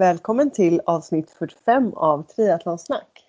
Välkommen till avsnitt 45 av Triathlonsnack.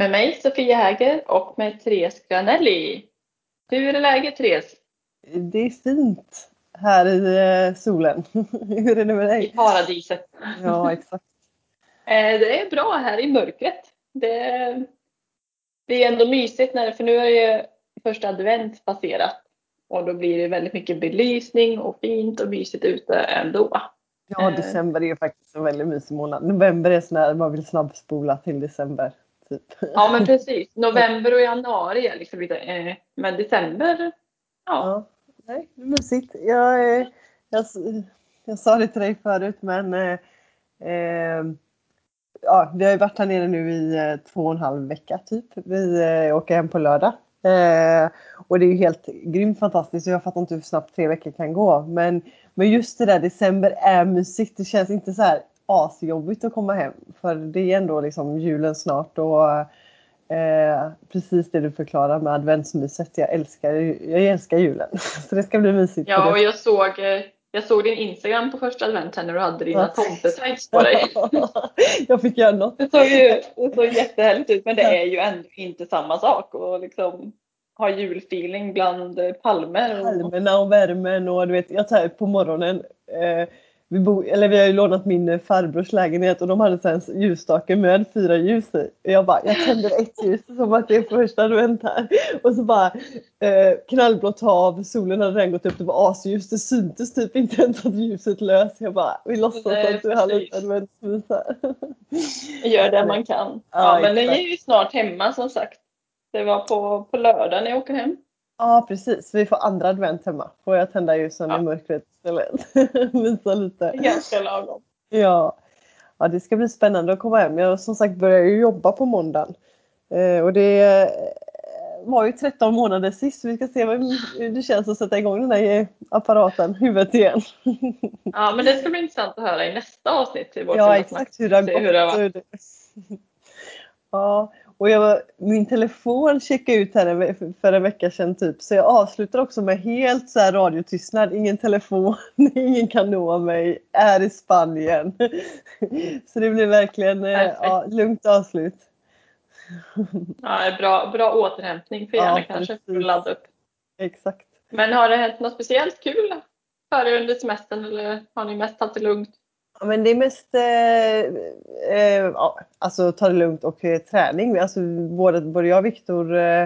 Med mig Sofia Häger och med Therese Granelli. Hur är läget Therese? Det är fint här i eh, solen. Hur är det med I dig? paradiset. Ja, exakt. Eh, Det är bra här i mörkret. Det, det är ändå mysigt när, för nu är ju första advent passerat. Och då blir det väldigt mycket belysning och fint och mysigt ute ändå. Ja, Eh. december är faktiskt en väldigt mysig månad. November är sån här man vill snabbspola till december. Typ. Ja men precis. November och januari är liksom lite, eh, men december, ja. Ja, nej, mysigt. Jag, eh, jag, jag sa det till dig förut men eh, eh, ja, vi har ju varit här nere nu i eh, två och en halv vecka typ. Vi eh, åker hem på lördag. Eh, och det är ju helt grymt fantastiskt och jag fattar inte hur snabbt tre veckor kan gå. Men, men just det där december är mysigt. Det känns inte så här asjobbigt att komma hem. För det är ändå liksom julen snart och eh, precis det du förklarar med adventsmyset. Jag älskar, jag älskar julen. Så det ska bli mysigt. Ja och jag såg, eh, jag såg din Instagram på första advent när du hade dina Ja. tomtetights på dig. jag fick göra något. Det såg ju det såg jättehärligt ut men det är ju ändå inte samma sak att liksom ha julfeeling bland palmer. Och, Palmerna och värmen och du vet, jag tar på morgonen. Eh, vi, bo, eller vi har ju lånat min eh, farbrors lägenhet och de hade en ljusstake med fyra ljus i. Och jag bara, jag tänder ett ljus som att det är första advent här. Och så bara eh, knallblått hav, solen hade redan gått upp, det var asljust, det syntes typ inte ens att ljuset lös. Jag bara, vi låtsas att vi har lite adventsmys här. gör det man kan. Ja, Ja, men ni är ju snart hemma som sagt. Det var på, på lördag när jag åker hem. Ja precis, vi får andra advent hemma. Får jag tända ljusen Ja. i mörkret istället. Visa lite. Ganska lagom. Ja. ja, det ska bli spännande att komma hem. Jag som sagt börjar ju jobba på måndagen. Eh, och det eh, var ju 13 månader sist. Vi ska se hur det känns att sätta igång den här apparaten, huvudet igen. Ja, men det ska bli intressant att höra i nästa avsnitt. I vårt Ja, exakt hur det har gått. hur det har varit. Ja, och jag, min telefon checkade ut här en för en vecka sedan typ. Så jag avslutar också med helt så här radiotystnad. Ingen telefon, ingen kan nå mig, är i Spanien. Så det blir verkligen eh, ja, lugnt avslut. Ja, bra, bra återhämtning för hjärnan Ja, kanske. För att ladda upp. Exakt. Men har det hänt något speciellt kul för er under semestern eller har ni mest tagit det lugnt? Ja, men det är mest eh, eh, alltså ta det lugnt och eh, träning. Alltså, både, både jag och Viktor eh,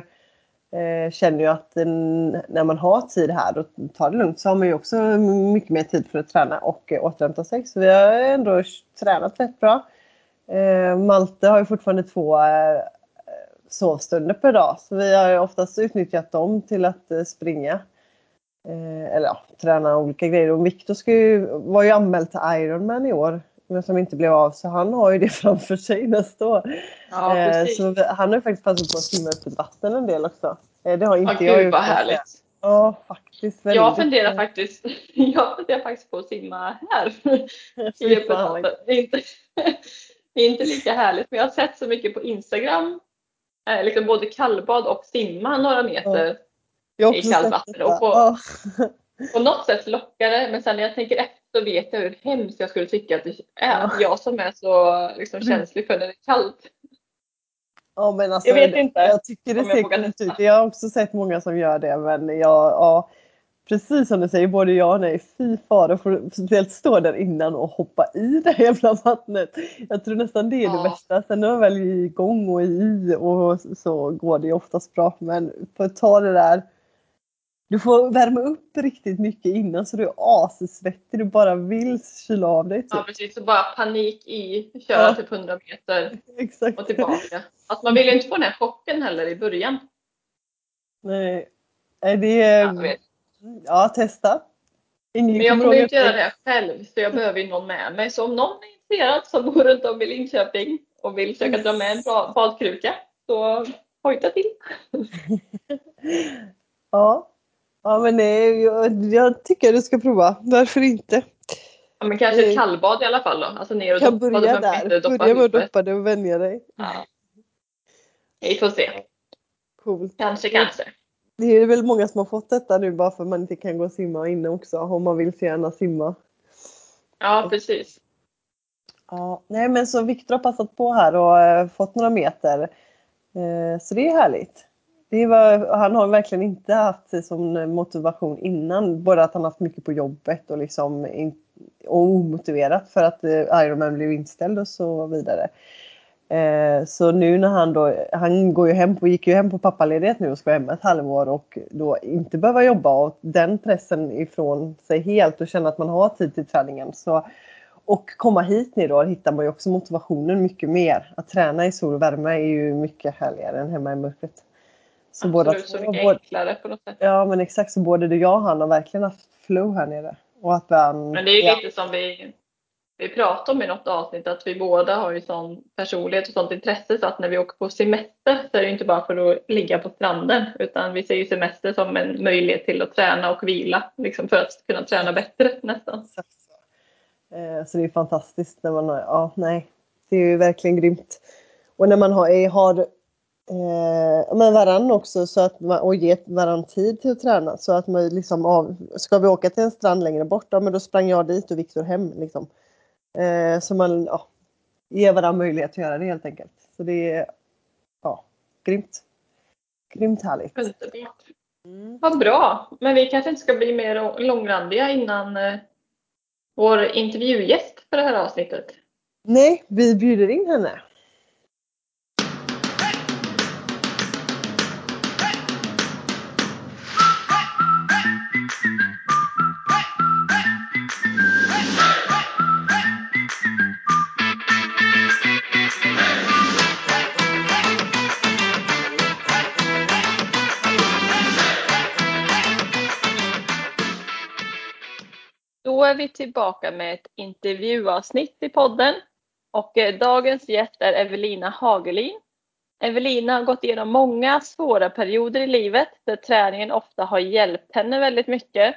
eh, känner ju att en, när man har tid här och tar det lugnt så har man ju också mycket mer tid för att träna och eh, återhämta sig. Så vi har ändå tränat rätt bra. Eh, Malte har ju fortfarande två eh, sovstunder per dag så vi har ju oftast utnyttjat dem till att eh, springa. Eh, eller ja, träna olika grejer. Och Viktor ska ju, var ju anmäld till Ironman i år. Men som inte blev av så han har ju det framför sig nästa år. Ja, Eh, så han har ju faktiskt passat på att simma upp ett vatten en del också. Eh, det har inte Ja, jag gud gjort. vad härligt. Ja, faktiskt. väldigt. Jag funderar faktiskt, jag funderar faktiskt på att simma här. I öppet vatten. Det är inte, det är inte lika härligt men jag har sett så mycket på Instagram. Eh, liksom både kallbad och simma några meter. Jag i också kallt sett vatten detta. och på-. På något sätt lockar det men sen när jag tänker efter så vet jag hur hemskt jag skulle tycka att det är. Ja. Jag som är så liksom, känslig för när det är kallt. Ja, men alltså, Jag vet inte Jag tycker det jag ser ut. Jag har också sett många som gör det. Men jag, ja, precis som du säger, både ja och nej. Fy fara för speciellt stå där innan och hoppa i det jävla vattnet. Jag tror nästan det är det Ja. värsta. Sen när man väl är igång och i och så går det ju oftast bra. Men för att ta det där. Du får värma upp riktigt mycket innan så du är assvettig. Du bara vill kyla av dig. Typ. Ja precis, så bara panik i, köra Ja. typ 100 meter Exakt. och tillbaka. Alltså man vill ju inte få den här chocken heller i början. Nej. Det är... Ja. Ja, testa. Ingen Men jag kommer inte göra det själv så jag behöver ju någon med mig. Så om någon är intresserad som bor runt om i Linköping och vill försöka dra med en badkruka så hojta till. ja. Ja, men nej, jag, jag tycker du ska prova. Varför inte? Ja, men kanske ett kallbad i alla fall då. Alltså ner och kan doppa. börja där. Börja med att doppa dig och vänja dig. Ja. Vi får se. Coolt. Kanske, kanske. Det är väl många som har fått detta nu bara för att man inte kan gå och simma inne också om man vill så gärna simma. Ja, precis. Ja, nej men så Viktor har passat på här och äh, fått några meter. Eh, så det är härligt. Det var, han har verkligen inte haft det som motivation innan. Både att han haft mycket på jobbet och liksom in, och omotiverat för att eh, Ironman blev inställd och så vidare. Eh, så nu när han då, han går ju hem på, gick ju hem på pappaledighet nu och ska vara hemma ett halvår och då inte behöva jobba och den pressen ifrån sig helt och känna att man har tid till träningen. Så, och komma hit ner då hittar man ju också motivationen mycket mer. Att träna i sol och värme är ju mycket härligare än hemma i mörkret. Så Absolut, båda, så mycket både, enklare på något sätt. Ja men exakt, så både du och jag och han har verkligen haft flow här nere. Och att han, men det är ju ja. lite som vi vi pratade om i något avsnitt att vi båda har ju sån personlighet och sånt intresse så att när vi åker på semester så är det inte bara för att ligga på stranden utan vi ser ju semester som en möjlighet till att träna och vila liksom för att kunna träna bättre nästan. Eh, så det är fantastiskt när man har, ja nej, det är ju verkligen grymt. Och när man har, har eh, men varann också så att man, och ge varann tid till att träna så att man liksom av, ska vi åka till en strand längre bort, ja men då sprang jag dit och Viktor hem liksom. Eh, så man ja, ger varandra möjlighet att göra det helt enkelt. Så det är ja, grymt. Grymt härligt. Mm. Vad bra! Men vi kanske inte ska bli mer långrandiga innan eh, vår intervjugäst för det här avsnittet. Nej, vi bjuder in henne. Då är vi tillbaka med ett intervjuavsnitt i podden. Och eh, dagens gäst är Evelina Hagelin. Evelina har gått igenom många svåra perioder i livet där träningen ofta har hjälpt henne väldigt mycket.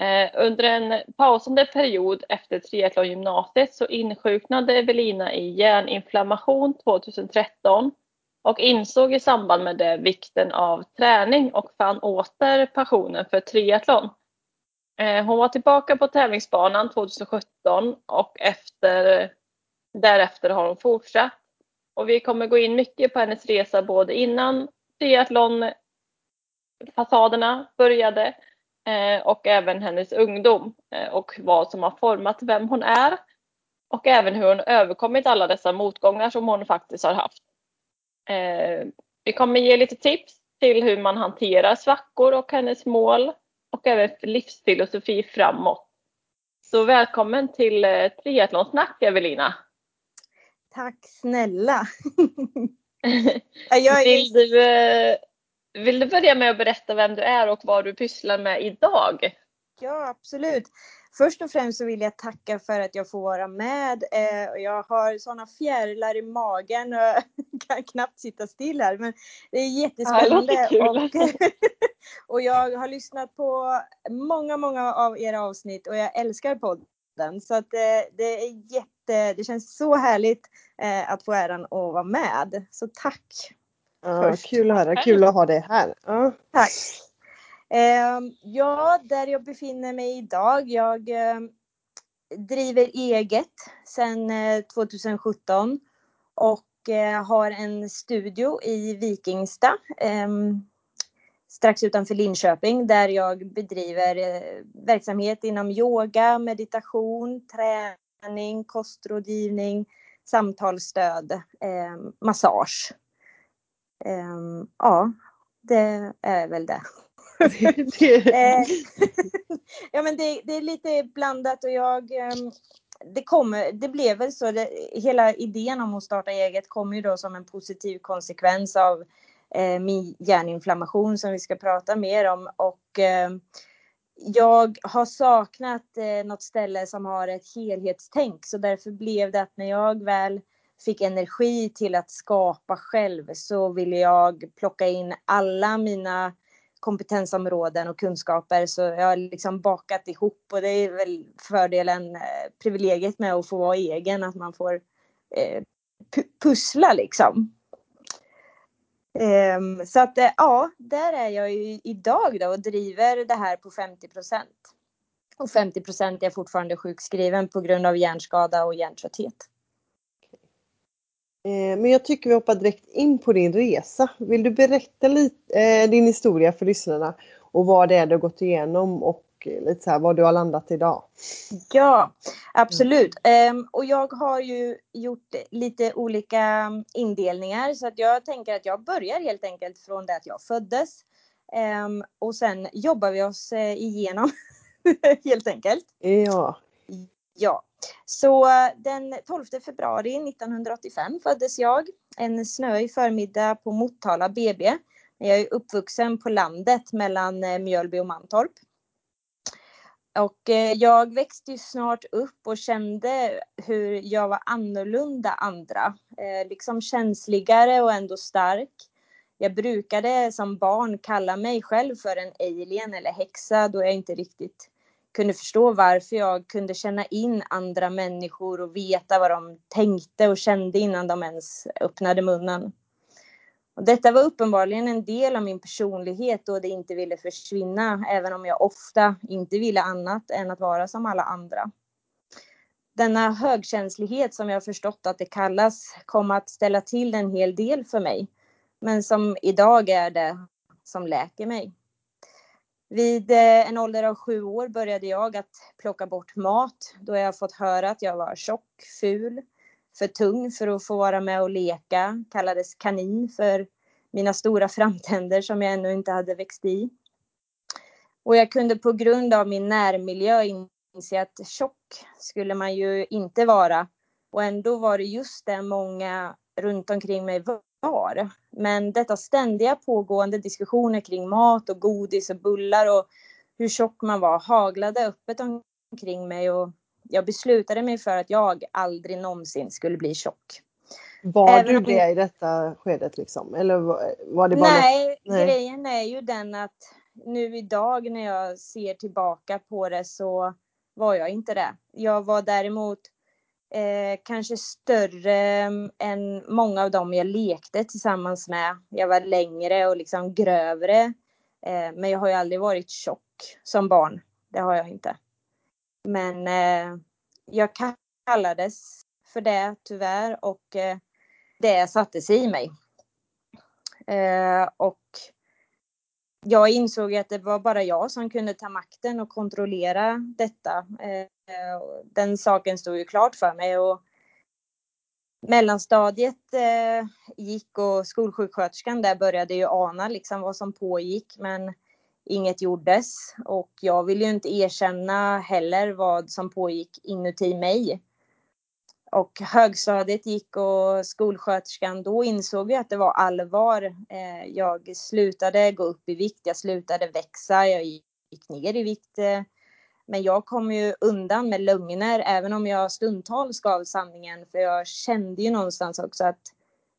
Eh, under en pausande period efter triathlongymnasiet så insjuknade Evelina i hjärninflammation 2013 och insåg i samband med det vikten av träning och fann åter passionen för triathlon. Eh, hon var tillbaka på tävlingsbanan 2017 och efter, därefter har hon fortsatt. Och vi kommer gå in mycket på hennes resa både innan triathlonfasaderna började eh, och även hennes ungdom eh, och vad som har format vem hon är. Och även hur hon överkommit alla dessa motgångar som hon faktiskt har haft. Vi kommer ge lite tips till hur man hanterar svackor och hennes mål och även livsfilosofi framåt. Så välkommen till eh, Triathlonsnack Evelina! Tack snälla! är... vill, du, eh, vill du börja med att berätta vem du är och vad du pysslar med idag? Ja, absolut. Först och främst så vill jag tacka för att jag får vara med. Eh, jag har sådana fjärilar i magen och kan knappt sitta still här. Men det är jättespännande. Ja, och, och jag har lyssnat på många, många av era avsnitt och jag älskar podden. Så att det, eh, det är jätte, det känns så härligt eh, att få äran att vara med. Så tack! Ja, kul att höra, kul att ha dig här. Ja. Tack! Ehm, ja, där jag befinner mig idag. Jag ehm, driver eget sedan eh, 2017 och eh, har en studio i Vikingstad ehm, strax utanför Linköping där jag bedriver eh, verksamhet inom yoga, meditation, träning, kostrådgivning, samtalsstöd, massage. Ja, det är väl det. Eh, ja men det, det, är lite blandat och jag ehm, det, kommer, det blev väl så, det, hela idén om att starta eget kom ju då som en positiv konsekvens av eh, min hjärninflammation som vi ska prata mer om. Och eh, jag har saknat eh, något ställe som har ett helhetstänk. Så därför blev det att när jag väl fick energi till att skapa själv så ville jag plocka in alla mina kompetensområden och kunskaper så jag har liksom bakat ihop och det är väl fördelen, eh, privilegiet med att få vara egen, att man får eh, pussla liksom. Um, så att eh, ja, där är jag ju idag då och driver det här på 50 procent. Och 50 procent är fortfarande sjukskriven på grund av hjärnskada och hjärntrötthet. Eh, men jag tycker vi hoppar direkt in på din resa. Vill du berätta lite eh, din historia för lyssnarna och vad det är du gått igenom och lite så här, var du har landat idag? Ja, absolut. Mm. och jag har ju gjort lite olika indelningar så att jag tänker att jag börjar helt enkelt från det att jag föddes. Um, och sen jobbar vi oss igenom helt enkelt. Ja. Ja, så den 12 februari 1985 föddes jag. En snöig förmiddag på Motala BB. Jag är uppvuxen på landet mellan eh, Mjölby och Mantorp. Och eh, jag växte ju snart upp och kände hur jag var annorlunda andra. Eh, liksom känsligare och ändå stark. Jag brukade som barn kalla mig själv för en alien eller häxa då jag inte riktigt kunde förstå varför jag kunde känna in andra människor och veta vad de tänkte och kände innan de ens öppnade munnen. Och detta var uppenbarligen en del av min personlighet då det inte ville försvinna, även om jag ofta inte ville annat än att vara som alla andra. Denna högkänslighet som jag förstått att det kallas kom att ställa till en hel del för mig, men som idag är det som läker mig. Vid eh, en ålder av sju år började jag att plocka bort mat då jag fått höra att jag var tjock, ful, för tung för att få vara med och leka, kallades kanin för mina stora framtänder som jag ännu inte hade växt i. Och jag kunde på grund av min närmiljö inse att tjock skulle man ju inte vara. Och ändå var det just det många runt omkring mig var. Men detta ständiga pågående diskussioner kring mat och godis och bullar och hur tjock man var haglade öppet omkring mig och jag beslutade mig för att jag aldrig någonsin skulle bli tjock. Var Även du det i detta skedet liksom? Eller var det bara Nej, Nej, grejen är ju den att nu idag när jag ser tillbaka på det så var jag inte det. Jag var däremot eh, kanske större mm, än många av dem jag lekte tillsammans med. Jag var längre och liksom grövre. Eh, men jag har ju aldrig varit tjock som barn. Det har jag inte. Men eh, jag kallades för det tyvärr och eh, det satte sig i mig. Eh, och jag insåg att det var bara jag som kunde ta makten och kontrollera detta. Eh, den saken stod ju klart för mig. Och mellanstadiet eh, gick och skolsjuksköterskan där började ju ana liksom vad som pågick men inget gjordes. Och jag ville ju inte erkänna heller vad som pågick inuti mig. Och högstadiet gick och skolsköterskan, då insåg jag att det var allvar. Eh, jag slutade gå upp i vikt, jag slutade växa, jag gick ner i vikt. Eh. Men jag kom ju undan med lögner, även om jag stundtals gav sanningen, för jag kände ju någonstans också att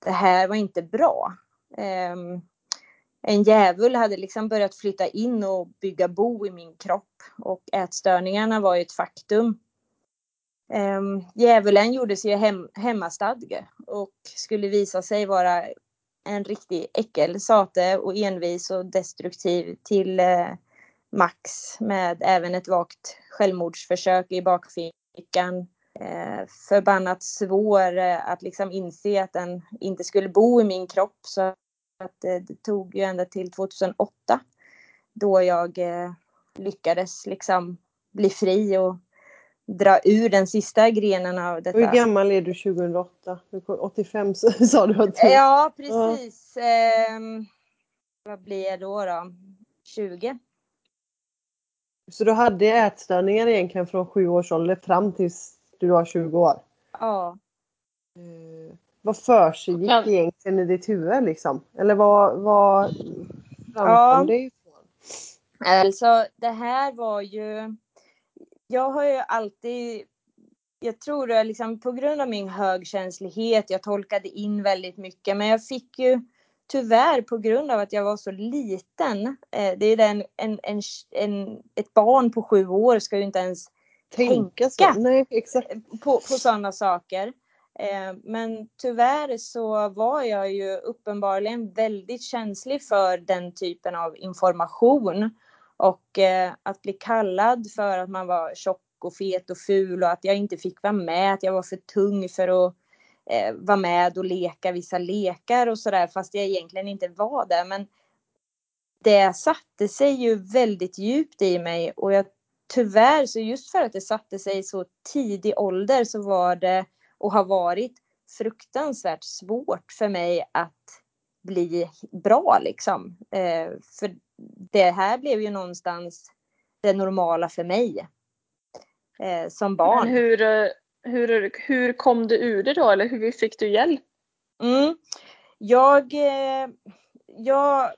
det här var inte bra. Ehm, en djävul hade liksom börjat flytta in och bygga bo i min kropp och ätstörningarna var ju ett faktum. Um, djävulen gjorde sig hem, hemmastadge och skulle visa sig vara en riktig äckelsate och envis och destruktiv till eh, max med även ett vagt självmordsförsök i bakfickan. Eh, förbannat svår eh, att liksom inse att den inte skulle bo i min kropp så att eh, det tog ju ända till 2008 då jag eh, lyckades liksom bli fri och dra ur den sista grenen av detta. Hur gammal är du 2008? 85 sa du att Ja, precis. Ja. Eh, vad blir jag då, då? 20. Så du hade ätstörningar egentligen från sju års ålder fram tills du var 20 år? Ja. Eh, vad för sig gick ja. egentligen i ditt huvud liksom? Eller vad, vad framkom ja. det ifrån? Alltså det här var ju jag har ju alltid jag tror det liksom på grund av min högkänslighet, jag tolkade in väldigt mycket, men jag fick ju tyvärr på grund av att jag var så liten, eh, det är den, en, en, en, ett barn på sju år ska ju inte ens tänka, tänka Nej, exakt. på, på sådana saker. Eh, men tyvärr så var jag ju uppenbarligen väldigt känslig för den typen av information. Och eh, att bli kallad för att man var tjock och fet och ful och att jag inte fick vara med, att jag var för tung för att eh, vara med och leka vissa lekar och sådär fast jag egentligen inte var det. Men det satte sig ju väldigt djupt i mig och jag tyvärr så just för att det satte sig i så tidig ålder så var det och har varit fruktansvärt svårt för mig att bli bra liksom. Eh, för det här blev ju någonstans det normala för mig. Eh, som barn. Men hur, eh, hur, hur kom du ur det då eller hur fick du hjälp? Mm. Jag, eh, jag,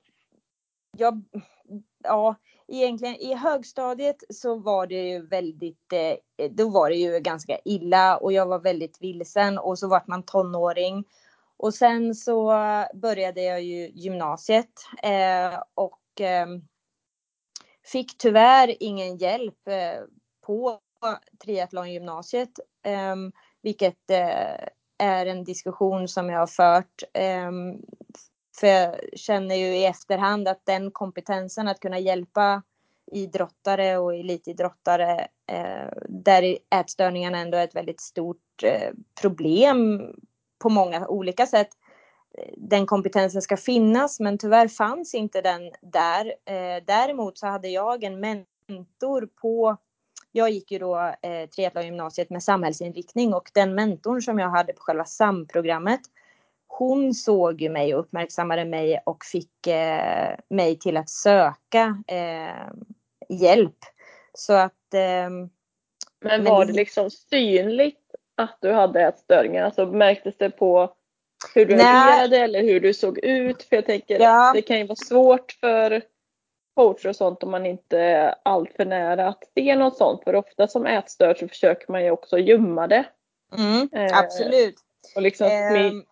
jag, ja, egentligen i högstadiet så var det ju väldigt, eh, då var det ju ganska illa och jag var väldigt vilsen och så vart man tonåring. Och sen så började jag ju gymnasiet eh, och eh, fick tyvärr ingen hjälp eh, på triathlongymnasiet, eh, vilket eh, är en diskussion som jag har fört. Ehm, för jag känner ju i efterhand att den kompetensen att kunna hjälpa idrottare och elitidrottare eh, där ätstörningarna ändå är ett väldigt stort eh, problem på många olika sätt. Den kompetensen ska finnas men tyvärr fanns inte den där. Eh, däremot så hade jag en mentor på jag gick ju då eh, triathlongymnasiet med samhällsinriktning och den mentorn som jag hade på själva SAM-programmet hon såg ju mig och uppmärksammade mig och fick eh, mig till att söka eh, hjälp. Så att... Eh, men var men, det liksom synligt att du hade ätstörningar? Alltså märktes det på hur du agerade eller hur du såg ut? För jag tänker ja. det kan ju vara svårt för coacher och sånt om man inte är alltför nära att se något sånt. För ofta som ätstörd så försöker man ju också gömma det. Mm, eh, absolut. Och liksom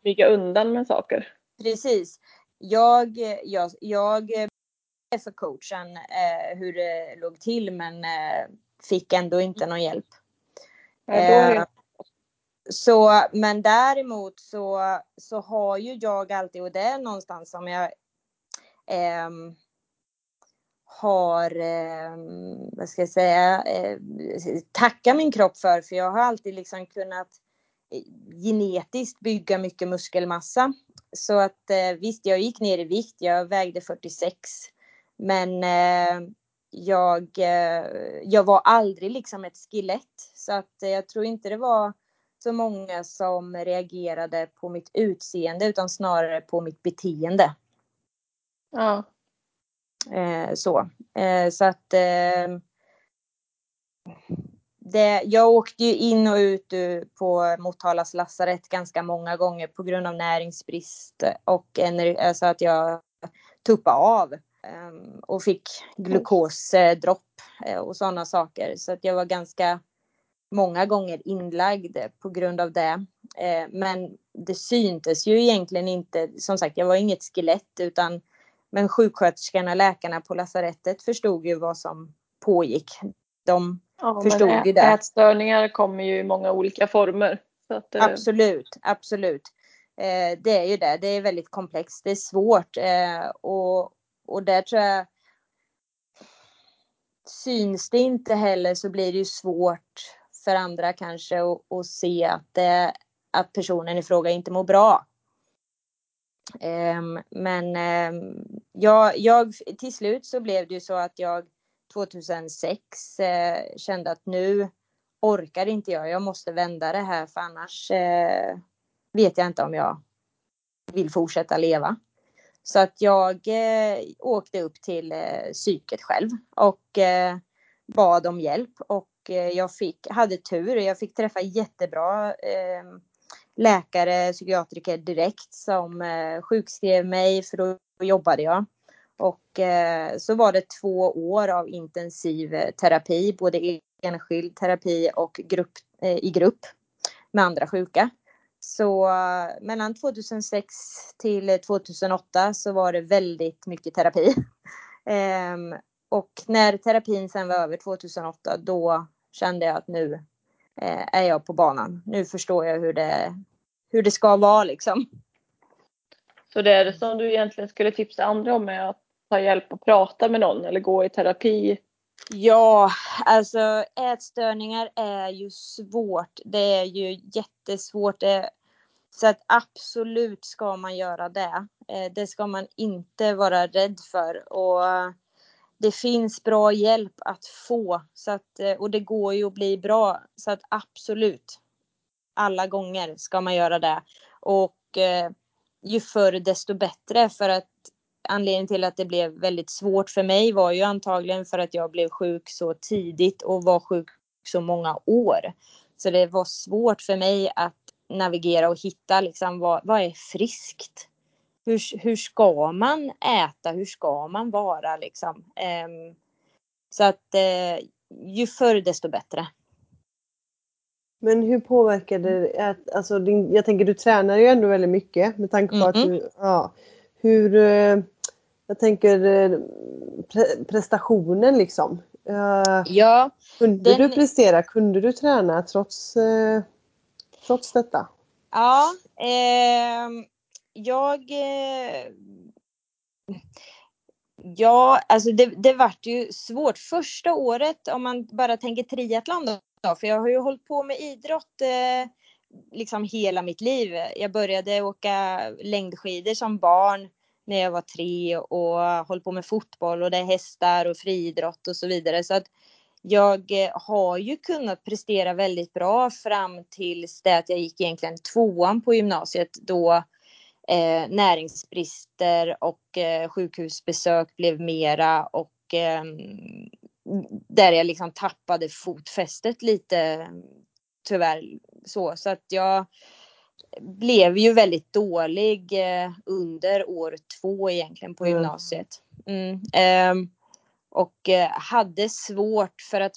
smyga undan med saker. Precis. Jag, jag, jag för coachen eh, hur det låg till men eh, fick ändå inte någon hjälp. Ja, eh, så, men däremot så, så har ju jag alltid, och det är någonstans som jag eh, har, eh, vad ska jag säga, eh, tacka min kropp för. För jag har alltid liksom kunnat eh, genetiskt bygga mycket muskelmassa. Så att eh, visst, jag gick ner i vikt. Jag vägde 46. Men eh, jag, eh, jag var aldrig liksom ett skelett. Så att eh, jag tror inte det var så många som reagerade på mitt utseende utan snarare på mitt beteende. Ja. Eh, så. Eh, så att det, jag åkte ju in och ut på Motalas lasarett ganska många gånger på grund av näringsbrist och alltså att jag tuppade av ehm, och fick glukosdropp eh, och sådana saker. Så att jag var ganska många gånger inlagd på grund av det. Eh, men det syntes ju egentligen inte. Som sagt, jag var inget skelett utan men sjuksköterskorna, läkarna på lasarettet förstod ju vad som pågick. De Ja, förstod ju det. Ätstörningar kommer ju i många olika former. Att, eh, absolut, absolut. Eh, det är ju det. Det är väldigt komplext. Det är svårt och, och där tror jag syns det inte heller så blir det ju svårt för andra kanske att se att, eh, att personen i fråga inte mår bra. Um, men um, jag, jag, till slut så blev det ju så att jag 2006 eh, kände att nu orkar inte jag. Jag måste vända det här för annars eh, vet jag inte om jag vill fortsätta leva. Så att jag eh, åkte upp till eh, psyket själv och eh, bad om hjälp och Eh, jag fick, hade tur. Jag fick träffa jättebra eh, läkare, psykiatriker direkt som eh, sjukskrev mig för då jobbade jag. Och så var det två år av intensiv terapi, både enskild terapi och grupp, i grupp med andra sjuka. Så mellan 2006 till 2008 så var det väldigt mycket terapi. Ehm, och när terapin sen var över 2008 då kände jag att nu eh, är jag på banan. Nu förstår jag hur det, hur det ska vara liksom. Så det är det som du egentligen skulle tipsa andra om är att ta hjälp och prata med någon eller gå i terapi? Ja, alltså ätstörningar är ju svårt. Det är ju jättesvårt. Det, så att absolut ska man göra det. Eh, det ska man inte vara rädd för. Och det finns bra hjälp att få. Så att, eh, och det går ju att bli bra. Så att absolut. Alla gånger ska man göra det. Och eh, ju förr desto bättre. För att anledningen till att det blev väldigt svårt för mig var ju antagligen för att jag blev sjuk så tidigt och var sjuk så många år. Så det var svårt för mig att navigera och hitta liksom vad, vad är friskt? Hur, hur ska man äta? Hur ska man vara liksom? Um, så att uh, ju förr desto bättre. Men hur påverkar det, alltså din, jag tänker du tränar ju ändå väldigt mycket med tanke på mm -hmm. att du, ja, hur, eh, jag tänker eh, pre prestationen liksom. Ja. Kunde den... du prestera, kunde du träna trots, trots detta? Ja, eh, jag... Eh, ja, alltså det, det vart ju svårt första året om man bara tänker triathlon då, för jag har ju hållit på med idrott eh, liksom hela mitt liv. Jag började åka längdskidor som barn när jag var tre och höll på med fotboll och det är hästar och friidrott och så vidare. Så att jag eh, har ju kunnat prestera väldigt bra fram tills det att jag gick egentligen tvåan på gymnasiet då eh, näringsbrister och eh, sjukhusbesök blev mera och eh, där jag liksom tappade fotfästet lite tyvärr så så att jag blev ju väldigt dålig eh, under år två egentligen på mm. gymnasiet. Mm. Mm. Och eh, hade svårt för att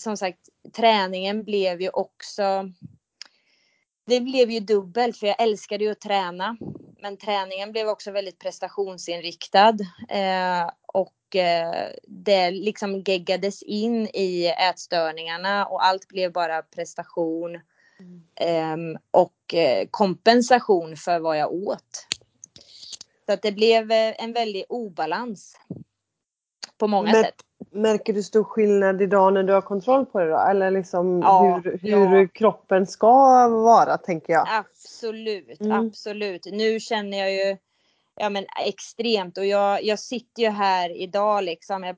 som sagt träningen blev ju också det blev ju dubbelt för jag älskade ju att träna. Men träningen blev också väldigt prestationsinriktad. Eh, och eh, det liksom geggades in i ätstörningarna och allt blev bara prestation. Mm. Eh, och kompensation för vad jag åt. Så att det blev en väldig obalans på många Mär, sätt. Märker du stor skillnad idag när du har kontroll på det då? Eller liksom ja, hur, hur ja. kroppen ska vara tänker jag? Absolut, mm. absolut. Nu känner jag ju ja, men extremt och jag, jag sitter ju här idag liksom. Jag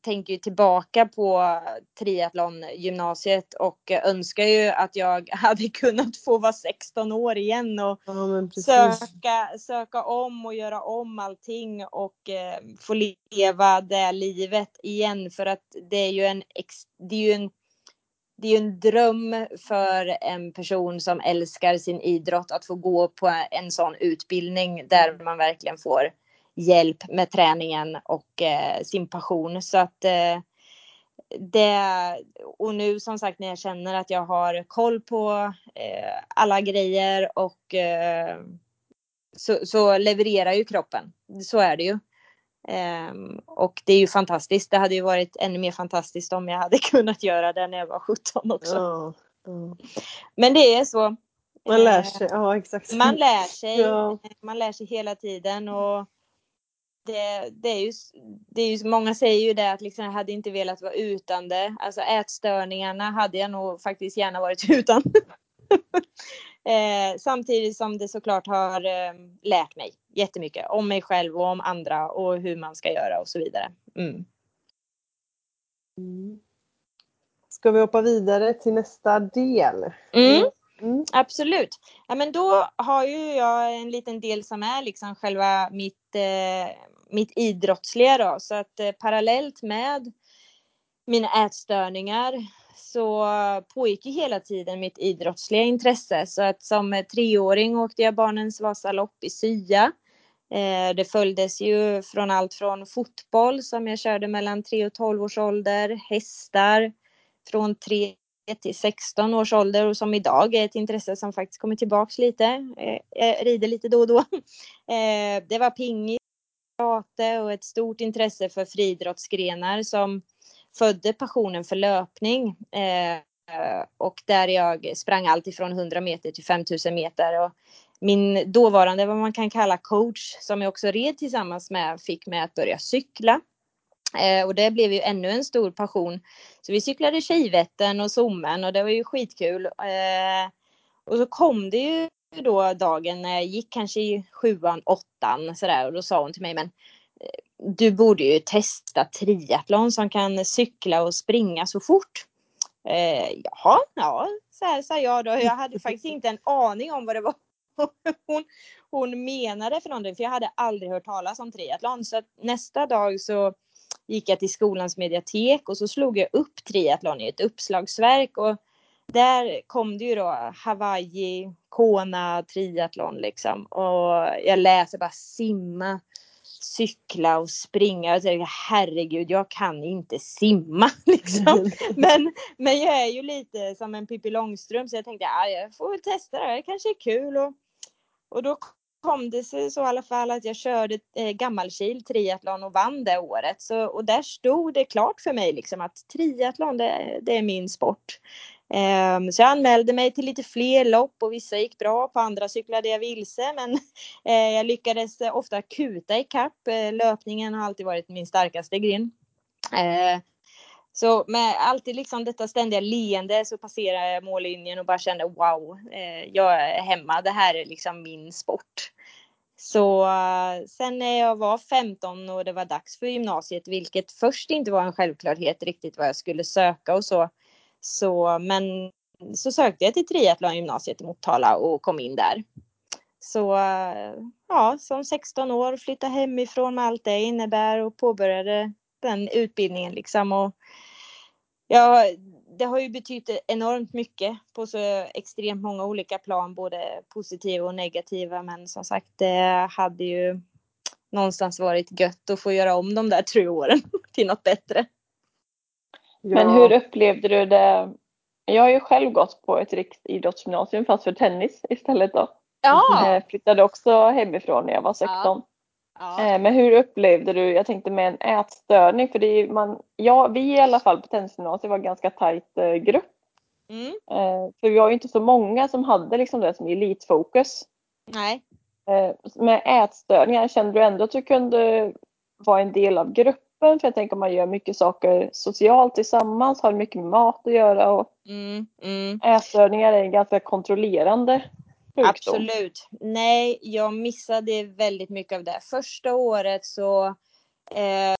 tänker ju tillbaka på triathlongymnasiet och önskar ju att jag hade kunnat få vara 16 år igen och ja, söka, söka om och göra om allting och eh, få leva det livet igen. För att det är ju en, det är ju en det är en dröm för en person som älskar sin idrott att få gå på en sån utbildning där man verkligen får hjälp med träningen och eh, sin passion. Så att eh, det, och nu som sagt när jag känner att jag har koll på eh, alla grejer och eh, så, så, levererar ju kroppen. Så är det ju. Um, och det är ju fantastiskt. Det hade ju varit ännu mer fantastiskt om jag hade kunnat göra det när jag var 17 också. Ja, ja. Men det är så. Man lär sig, ja exakt. Man lär sig. Ja. Man lär sig hela tiden och det, det, är ju, det är ju, många säger ju det att liksom, jag hade inte velat vara utan det. Alltså ätstörningarna hade jag nog faktiskt gärna varit utan. eh, samtidigt som det såklart har eh, lärt mig jättemycket om mig själv och om andra och hur man ska göra och så vidare. Mm. Mm. Ska vi hoppa vidare till nästa del? Mm. Mm. Absolut. Ja, men då har ju jag en liten del som är liksom själva mitt, eh, mitt idrottsliga då. Så att eh, parallellt med mina ätstörningar så pågick ju hela tiden mitt idrottsliga intresse. Så att som treåring åkte jag barnens Vasalopp i Sya. Eh, det följdes ju från allt från fotboll som jag körde mellan 3 och 12 års ålder, hästar från 3 till 16 års ålder och som idag är ett intresse som faktiskt kommer tillbaks lite. Eh, jag rider lite då och då. Eh, det var pingis, karate och ett stort intresse för friidrottsgrenar som födde passionen för löpning. Eh, och där jag sprang allt ifrån 100 meter till 5000 meter. Och min dåvarande, vad man kan kalla coach, som jag också red tillsammans med, fick mig att börja cykla. Eh, och det blev ju ännu en stor passion. Så vi cyklade Tjejvättern och Sommen och det var ju skitkul. Eh, och så kom det ju då dagen när jag gick kanske i sjuan, åttan sådär och då sa hon till mig men eh, du borde ju testa triathlon som kan cykla och springa så fort. Eh, jaha, ja, så här sa jag då. Jag hade faktiskt inte en aning om vad det var hon, hon menade för någonting, för jag hade aldrig hört talas om triathlon. Så nästa dag så gick jag till skolans mediatek och så slog jag upp triathlon i ett uppslagsverk och där kom det ju då Hawaii, Kona, triathlon liksom. Och jag läser bara simma, cykla och springa. Och tänkte, herregud, jag kan inte simma liksom. Men, men jag är ju lite som en Pippi Långstrump så jag tänkte, ja, jag får väl testa det, här, det kanske är kul. Och, och då kom det sig så i alla fall att jag körde eh, Gammalkil triathlon och vann det året. Så, och där stod det klart för mig liksom att triathlon det, det är min sport. Ehm, så jag anmälde mig till lite fler lopp och vissa gick bra, på andra cyklade jag vilse men eh, jag lyckades ofta kuta ikapp. kapp. Eh, löpningen har alltid varit min starkaste gren. Eh, så med alltid liksom detta ständiga leende så passerade jag mållinjen och bara kände wow, jag är hemma. Det här är liksom min sport. Så sen när jag var 15 och det var dags för gymnasiet, vilket först inte var en självklarhet riktigt vad jag skulle söka och så. Så men så sökte jag till triathlongymnasiet i Motala och kom in där. Så ja, som 16 år flyttade hemifrån med allt det innebär och påbörjade den utbildningen liksom. Och ja, det har ju betytt enormt mycket på så extremt många olika plan, både positiva och negativa. Men som sagt, det hade ju någonstans varit gött att få göra om de där tre åren till något bättre. Ja. Men hur upplevde du det? Jag har ju själv gått på ett riksidrottsgymnasium fast för tennis istället då. Ja. Jag eh, flyttade också hemifrån när jag var 16. Ja. Ja. Eh, men hur upplevde du, jag tänkte med en ätstörning, för det är man, ja, vi i alla fall på tennisgymnasiet var en ganska tajt eh, grupp. Mm. För vi var ju inte så många som hade liksom det som elitfokus. Nej. Med ätstörningar, kände du ändå att du kunde vara en del av gruppen? För jag tänker man gör mycket saker socialt tillsammans, har mycket med mat att göra och mm, mm. ätstörningar är ganska kontrollerande sjukdom? Absolut. Nej, jag missade väldigt mycket av det. Första året så eh,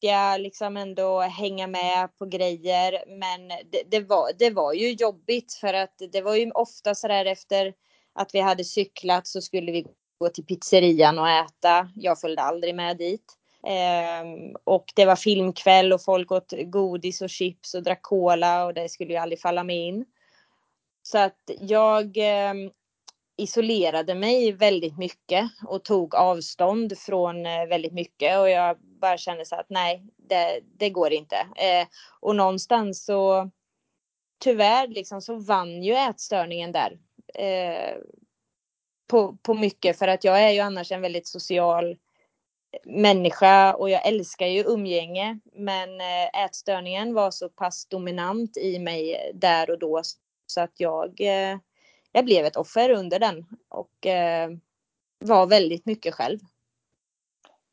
jag liksom ändå hänga med på grejer. Men det, det, var, det var ju jobbigt för att det var ju ofta så där efter att vi hade cyklat så skulle vi gå till pizzerian och äta. Jag följde aldrig med dit. Eh, och det var filmkväll och folk åt godis och chips och drack cola och det skulle ju aldrig falla mig in. Så att jag eh, isolerade mig väldigt mycket och tog avstånd från eh, väldigt mycket och jag bara kände så att nej, det, det går inte. Eh, och någonstans så tyvärr liksom så vann ju ätstörningen där. Eh, på, på mycket för att jag är ju annars en väldigt social människa och jag älskar ju umgänge. Men eh, ätstörningen var så pass dominant i mig där och då så att jag eh, jag blev ett offer under den och eh, var väldigt mycket själv.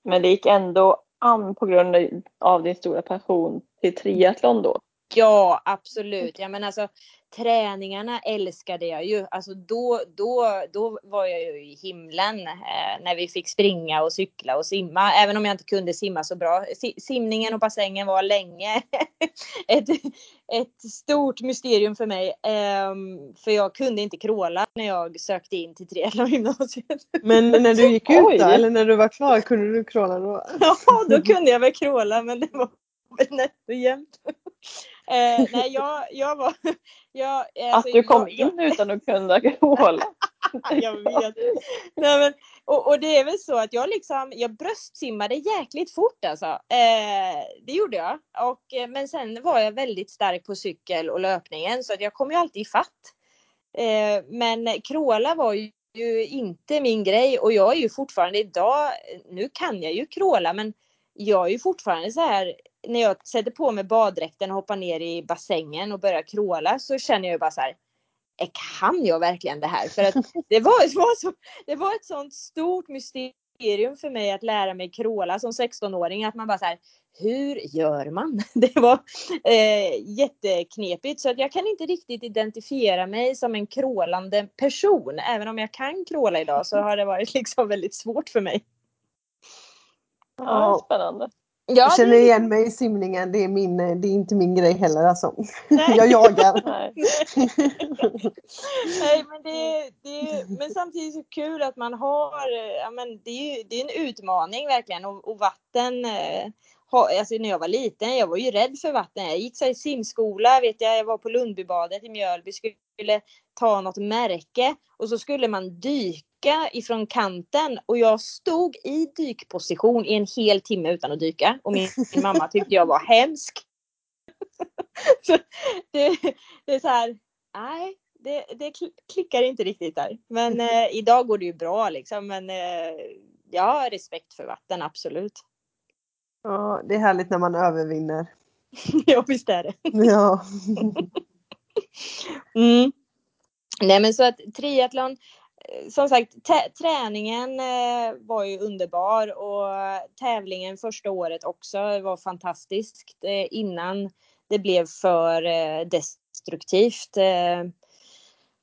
Men det gick ändå an på grund av din stora passion till triathlon då? Ja, absolut. Ja, men alltså, träningarna älskade jag ju. Alltså då, då, då var jag ju i himlen eh, när vi fick springa och cykla och simma. Även om jag inte kunde simma så bra. Simningen och bassängen var länge ett, ett stort mysterium för mig. Eh, för jag kunde inte kråla när jag sökte in till triathlongymnasiet. Men när du gick ut då, eller när du var klar, kunde du kråla då? ja, då kunde jag väl kråla men det var nätt och jämnt. Eh, nej, jag, jag var... Jag, alltså, att du kom jag, in utan att kunna kråla. jag vet. Nej, men, och, och, det är väl så att jag liksom, jag bröstsimmade jäkligt fort alltså. Eh, det gjorde jag. Och, eh, men sen var jag väldigt stark på cykel och löpningen så att jag kom ju alltid ifatt. Eh, men kråla var ju ju inte min grej och jag är ju fortfarande idag, nu kan jag ju kråla men jag är ju fortfarande så här när jag sätter på mig baddräkten och hoppar ner i bassängen och börjar kråla så känner jag ju bara så här kan jag verkligen det här? För att det var, det var, så, det var ett sånt stort mysterium för mig att lära mig kråla som 16-åring. Att man bara så här, hur gör man? Det var eh, jätteknepigt så att jag kan inte riktigt identifiera mig som en krålande person. Även om jag kan kråla idag så har det varit liksom väldigt svårt för mig. Ja, spännande. Ja, jag känner igen mig i simningen. Det är, min, det är inte min grej heller alltså. jag jagar. Nej, men, det, det, men samtidigt så kul att man har, ja, men det är det är en utmaning verkligen och, och vatten eh, alltså när jag var liten, jag var ju rädd för vatten. Jag gick så i simskola, vet jag, jag var på Lundbybadet i Mjölby, skulle ta något märke och så skulle man dyka ifrån kanten och jag stod i dykposition i en hel timme utan att dyka och min, min mamma tyckte jag var hemsk. det, det, är så här, nej, det, det klickar inte riktigt där. Men eh, idag går det ju bra liksom. Men eh, jag har respekt för vatten, absolut. Ja, det är härligt när man övervinner. ja, visst är det. ja. mm. Nej men så att triathlon, Eh, som sagt träningen eh, var ju underbar och tävlingen första året också var fantastiskt eh, innan det blev för destruktivt.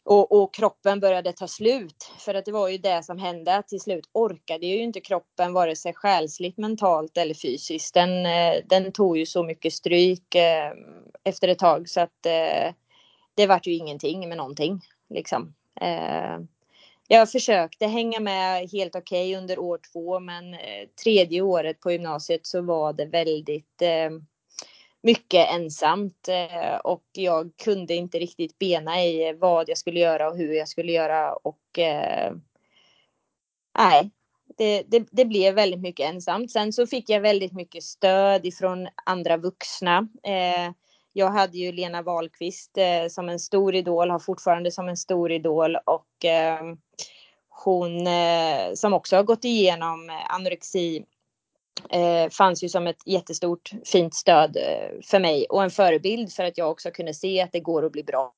Och, och, kroppen började ta slut. För att det var ju det som hände. Till slut orkade ju inte kroppen vare sig själsligt, mentalt eller fysiskt. Den, den tog ju så mycket stryk eh, efter ett tag så att eh, det vart ju ingenting med någonting. Liksom. Jag försökte hänga med helt okej okay under år två men eh, tredje året på gymnasiet så var det väldigt eh, mycket ensamt eh, och jag kunde inte riktigt bena i vad jag skulle göra och hur jag skulle göra och nej, det, det, det, blev väldigt mycket ensamt. Sen så fick jag väldigt mycket stöd ifrån andra vuxna. Eh, jag hade ju Lena Wahlqvist eh, som en stor idol, har fortfarande som en stor idol och eh, hon eh, som också har gått igenom anorexi eh, fanns ju som ett jättestort fint stöd eh, för mig och en förebild för att jag också kunde se att det går att bli bra.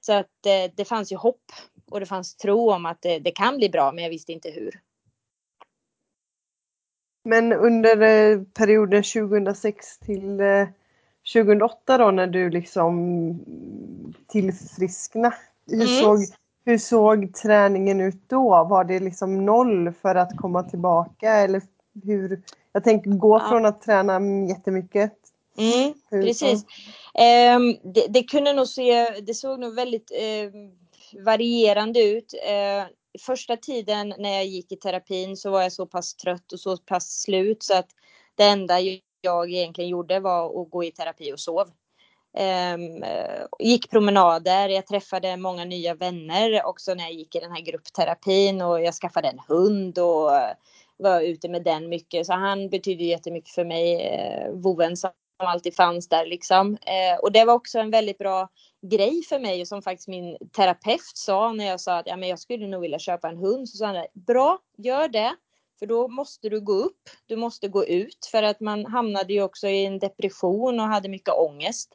Så att eh, det fanns ju hopp och det fanns tro om att det, det, kan bli bra men jag visste inte hur. Men under eh, perioden 2006 till 2008 då när du liksom tillfrisknade. Hur, mm. såg, hur såg träningen ut då? Var det liksom noll för att komma tillbaka eller hur, jag tänker gå ja. från att träna jättemycket. Mm, hur, precis. Um, det, det, kunde nog se, det såg nog väldigt uh, varierande ut. Uh, första tiden när jag gick i terapin så var jag så pass trött och så pass slut så att det enda jag egentligen gjorde var att gå i terapi och sov. Um, gick promenader, jag träffade många nya vänner också när jag gick i den här gruppterapin och jag skaffade en hund och eh, var ute med den mycket. Så han betydde jättemycket för mig, eh, voven som alltid fanns där liksom. Eh, och det var också en väldigt bra grej för mig som faktiskt min terapeut sa när jag sa att ja, men jag skulle nog vilja köpa en hund. Så sa han bra, gör det. För då måste du gå upp, du måste gå ut för att man hamnade ju också i en depression och hade mycket ångest.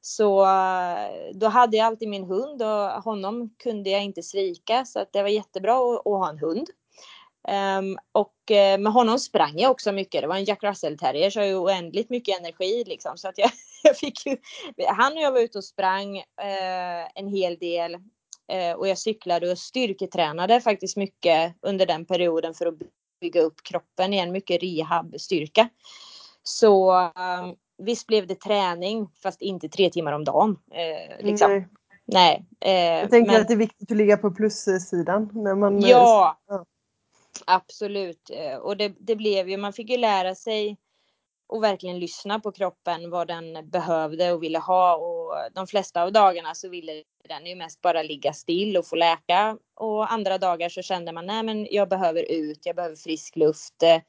Så eh, då hade jag alltid min hund och honom kunde jag inte svika så att det var jättebra att, att ha en hund. Um, och eh, med honom sprang jag också mycket. Det var en Jack Russell terrier så jag har ju oändligt mycket energi liksom. Så att jag, jag fick ju, han och jag var ute och sprang uh, en hel del. Uh, och jag cyklade och styrketränade faktiskt mycket under den perioden för att bygga upp kroppen igen. Mycket rehabstyrka. Så um, visst blev det träning fast inte tre timmar om dagen. liksom. Nej. Nej. jag tänker men... att det är viktigt att ligga på plussidan. När man, ja. ja. Absolut. Eh, och det, det blev ju, man fick ju lära sig och verkligen lyssna på kroppen vad den behövde och ville ha och de flesta av dagarna så ville den ju mest bara ligga still och få läka. Och andra dagar så kände man, nej men jag behöver ut, jag behöver frisk luft. Eh,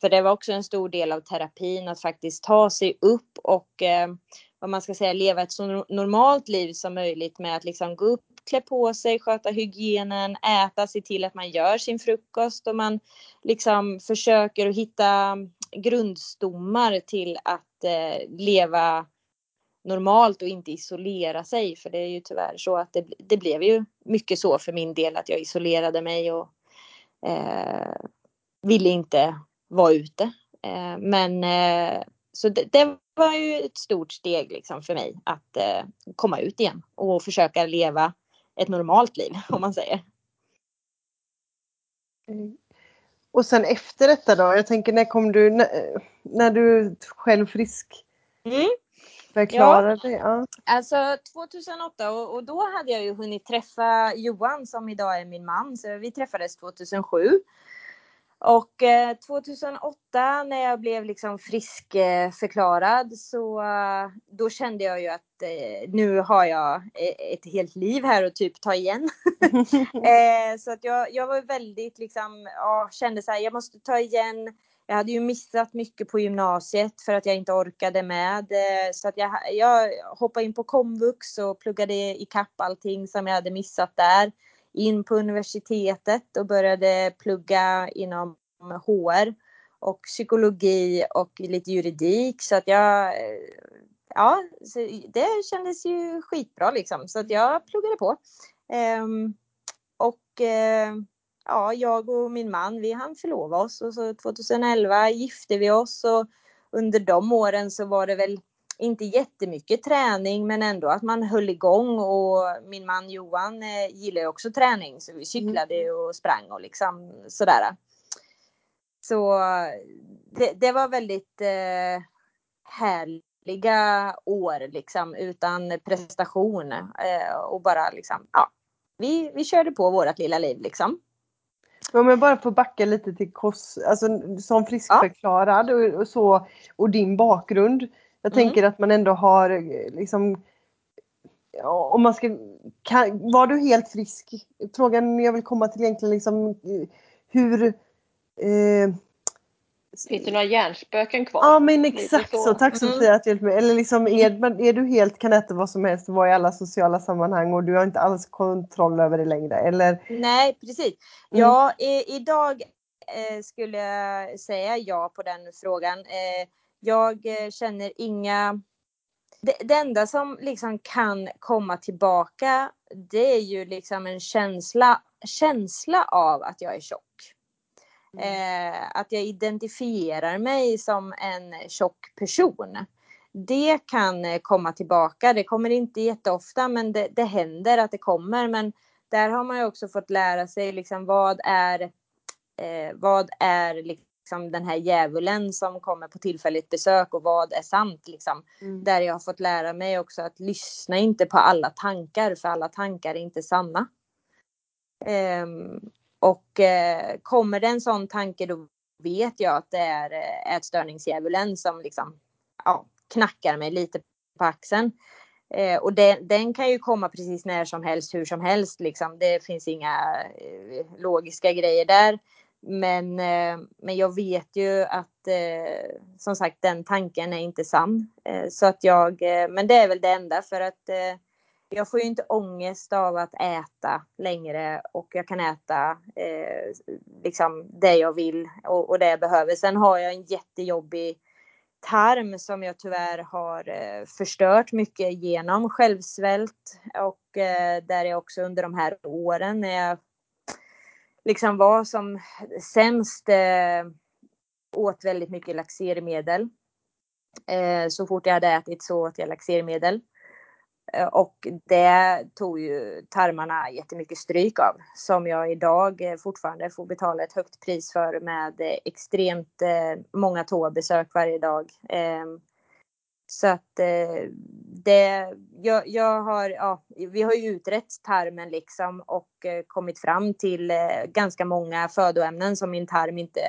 för det var också en stor del av terapin att faktiskt ta sig upp och eh, vad man ska säga leva ett så normalt liv som möjligt med att liksom gå upp, klä på sig, sköta hygienen, äta, se till att man gör sin frukost och man liksom försöker att hitta grundstommar till att eh, leva normalt och inte isolera sig. För det är ju tyvärr så att det, det blev ju mycket så för min del att jag isolerade mig och eh, ville inte vara ute. Eh, men eh, så det, det, var ju ett stort steg liksom för mig att eh, komma ut igen och försöka leva ett normalt liv om man säger. Mm. Och sen efter detta då? Jag tänker när kom du, när, när du själv frisk mm. förklarade? Ja. ja. Alltså 2008 och, och, då hade jag ju hunnit träffa Johan som idag är min man. Så vi träffades 2007. Och eh, 2008 när jag blev liksom friskförklarad så eh, då kände jag ju att eh, nu har jag eh, ett helt liv här att typ ta igen. Eh, så att jag, jag var väldigt liksom, ja, kände så här, jag måste ta igen. Jag hade ju missat mycket på gymnasiet för att jag inte orkade med. Eh, så att jag, jag hoppade in på komvux och pluggade i kapp allting som jag hade missat där in på universitetet och började plugga inom HR och psykologi och lite juridik så att jag eh, ja, det kändes ju skitbra liksom så att jag pluggade på. Ehm, och uh, ja, jag och min man, vi hann förlova oss och så 2011 gifte vi oss och under de åren så var det väl inte jättemycket träning men ändå att man höll igång och min man Johan eh, gillar ju också träning så vi cyklade mm. och sprang och liksom sådär. Så det, det var väldigt eh, härliga år liksom utan prestation eh, och bara liksom ja, vi, vi körde på vårt lilla liv liksom. Om jag bara får backa lite till kost, alltså som friskförklarad ja. och, och, så och din bakgrund. Jag mm. tänker att man ändå har liksom om man ska, kan, var du helt frisk? Frågan jag vill komma till egentligen liksom hur eh, Finns det några hjärnspöken kvar? Ja men exakt så. så. Tack mm. Sofia att du hjälpte mig. Eller liksom är, är du helt kan äta vad som helst vara i alla sociala sammanhang och du har inte alls kontroll över det längre? Eller? Nej precis. Mm. Ja i, idag eh, skulle jag säga ja på den frågan. Eh, jag eh, känner inga... Det, det, enda som liksom kan komma tillbaka det är ju liksom en känsla, känsla av att jag är tjock. Mm. Eh, att jag identifierar mig som en tjock person. Det kan eh, komma tillbaka. Det kommer inte jätteofta men det, det händer att det kommer. Men där har man ju också fått lära sig liksom vad är, eh, vad är liksom den här djävulen som kommer på tillfälligt besök och vad är sant liksom. Mm. Där jag har fått lära mig också att lyssna inte på alla tankar för alla tankar är inte sanna. Um, och uh, kommer det en sån tanke då vet jag att det är uh, ätstörningsdjävulen som liksom ja, knackar mig lite på axeln. Eh, och det, den kan ju komma precis när som helst, hur som helst. Liksom. Det finns inga eh, logiska grejer där. Men, eh, men jag vet ju att eh, som sagt den tanken är inte sann. Eh, så att jag, eh, men det är väl det enda för att eh, jag får ju inte ångest av att äta längre och jag kan äta eh, liksom det jag vill och, och, det jag behöver. Sen har jag en jättejobbig tarm som jag tyvärr har eh, förstört mycket genom självsvält och eh, där jag också under de här åren när jag liksom var som sämst eh, åt väldigt mycket laxermedel. Eh, så fort jag hade ätit så åt jag laxermedel. Eh, och det tog ju tarmarna jättemycket stryk av som jag idag eh, fortfarande får betala ett högt pris för med eh, extremt eh, många toabesök varje dag. Ehm, så att eh, det, jag, jag, har, ja, vi har ju utrett tarmen liksom och eh, kommit fram till eh, ganska många födoämnen som min tarm inte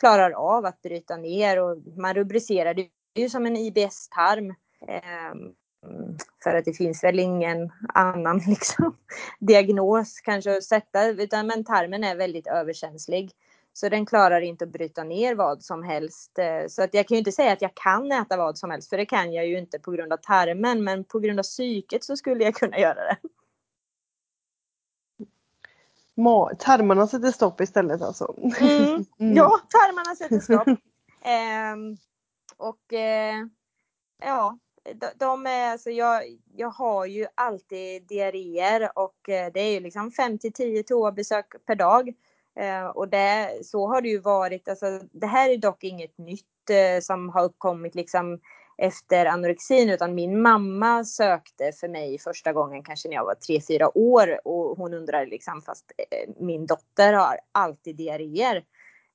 klarar av att bryta ner och man rubricerar det ju som en IBS-tarm. Ehm, för att det finns väl ingen annan liksom, diagnos kanske att sätta, utan men tarmen är väldigt överkänslig. Så den klarar inte att bryta ner vad som helst. Eh, så att jag kan ju inte säga att jag kan äta vad som helst, för det kan jag ju inte på grund av tarmen, men på grund av psyket så skulle jag kunna göra det. tarmarna sätter stopp istället alltså? Mm. Mm. Ja, tarmarna sätter stopp. eh, och eh, ja, de, de är alltså jag, jag har ju alltid diarréer och eh, det är ju liksom 5 till 10 toabesök per dag. Eh, och det, så har det ju varit. Alltså, det här är dock inget nytt eh, som har uppkommit liksom efter anorexin utan min mamma sökte för mig första gången kanske när jag var 3-4 år och hon undrade liksom fast eh, min dotter har alltid diarréer.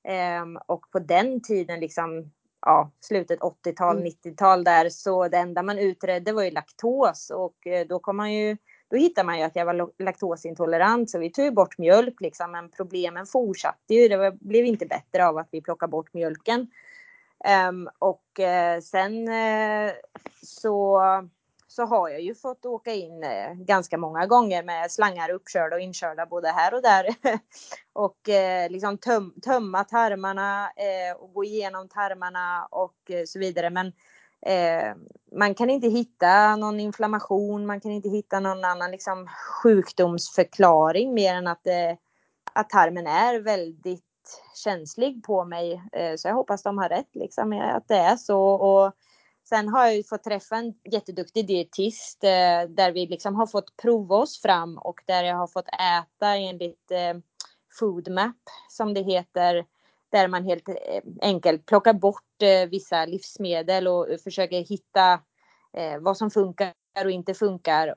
Ehm, och på den tiden liksom ja, slutet 80-tal, mm. 90-tal där så det enda man utredde var ju laktos och eh, då kom man ju då hittade man ju att jag var laktosintolerant så vi tog bort mjölk liksom men problemen fortsatte ju. Det blev inte bättre av att vi plockade bort mjölken. Um, och uh, sen uh, så, så har jag ju fått åka in uh, ganska många gånger med slangar uppkörda och inkörda både här och där. och liksom töm, tömma tarmarna och gå igenom tarmarna och så vidare. Men Eh, man kan inte hitta någon inflammation, man kan inte hitta någon annan liksom, sjukdomsförklaring mer än att, eh, att tarmen är väldigt känslig på mig. Eh, så jag hoppas de har rätt liksom, att det är så. Och sen har jag ju fått träffa en jätteduktig dietist eh, där vi liksom har fått prova oss fram och där jag har fått äta enligt eh, FoodMap som det heter. Där man helt eh, enkelt plockar bort eh, vissa livsmedel och eh, försöker hitta vad som funkar och inte funkar.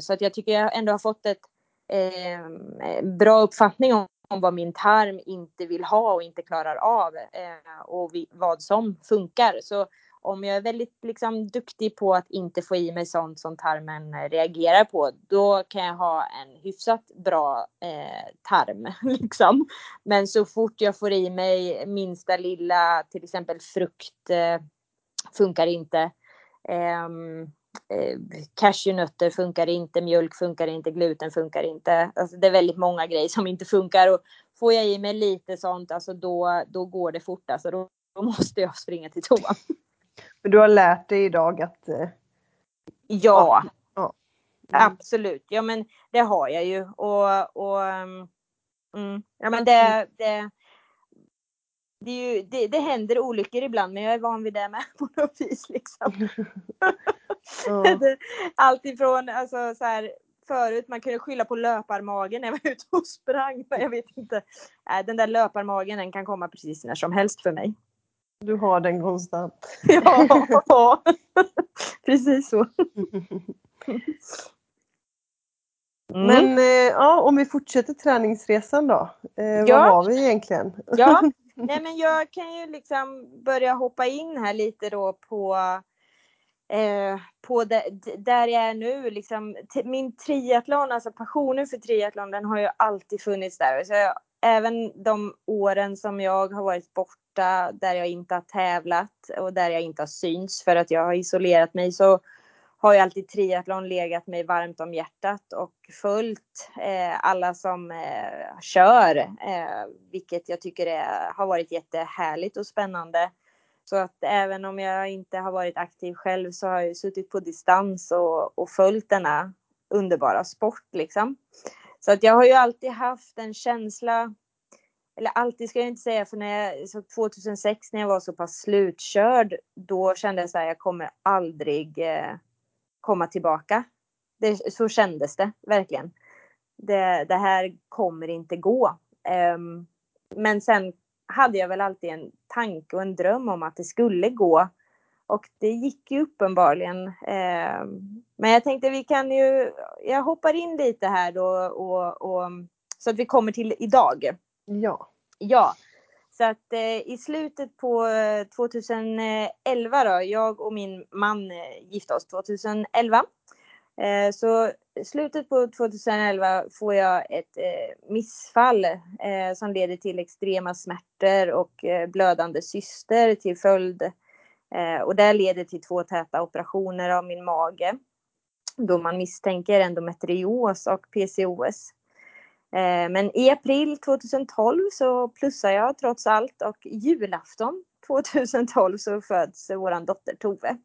Så att jag tycker jag ändå har fått ett bra uppfattning om om vad min tarm inte vill ha och inte klarar av eh, och vi, vad som funkar. Så om jag är väldigt liksom, duktig på att inte få i mig sånt som tarmen eh, reagerar på, då kan jag ha en hyfsat bra eh, tarm. Liksom. Men så fort jag får i mig minsta lilla, till exempel frukt, eh, funkar inte. Ehm, eh, cashewnötter funkar inte, mjölk funkar inte, gluten funkar inte. Alltså det är väldigt många grejer som inte funkar och får jag i mig lite sånt, alltså då, då går det fort. Alltså då, då måste jag springa till toan. Men du har lärt dig idag att... Eh... Ja, ja. Mm. absolut. Ja men det har jag ju och, och mm, ja men det, det det, ju, det, det, händer olyckor ibland men jag är van vid det med på något vis. Liksom. ja. Allt ifrån alltså, så här, förut man kunde skylla på löparmagen när jag var ute och sprang. Men jag vet inte. Äh, den där löparmagen den kan komma precis när som helst för mig. Du har den konstant. ja, precis så. Mm. Men eh, ja, om vi fortsätter träningsresan då. Eh, ja. Vad har vi egentligen? ja, Nej men jag kan ju liksom börja hoppa in här lite då på eh, på det, där jag är nu, liksom, min triathlon, alltså passionen för triathlon, den har ju alltid funnits där. Så jag, även de åren som jag har varit borta, där jag inte har tävlat och där jag inte har synts för att jag har isolerat mig, så har ju alltid triathlon legat mig varmt om hjärtat och följt eh, alla som eh, kör, eh, vilket jag tycker är, har varit jättehärligt och spännande. Så att även om jag inte har varit aktiv själv så har jag suttit på distans och, och följt denna underbara sport liksom. Så att jag har ju alltid haft en känsla, eller alltid ska jag inte säga, för när jag, så 2006 när jag var så pass slutkörd, då kände jag så här, jag kommer aldrig eh, komma tillbaka. Det, så kändes det verkligen. Det, det här kommer inte gå. Um, men sen hade jag väl alltid en tanke och en dröm om att det skulle gå. Och det gick ju uppenbarligen. Um, men jag tänkte vi kan ju, jag hoppar in lite här då och, och så att vi kommer till idag. Ja. Ja. Så att eh, i slutet på eh, 2011 då, jag och min man eh, gifte oss 2011. Eh, så slutet på 2011 får jag ett eh, missfall eh, som leder till extrema smärtor och eh, blödande cyster till följd. Eh, och det leder till två täta operationer av min mage. då man misstänker endometrios och PCOS. Eh, men i april 2012 så plussar jag trots allt och julafton 2012 så föds vår dotter Tove.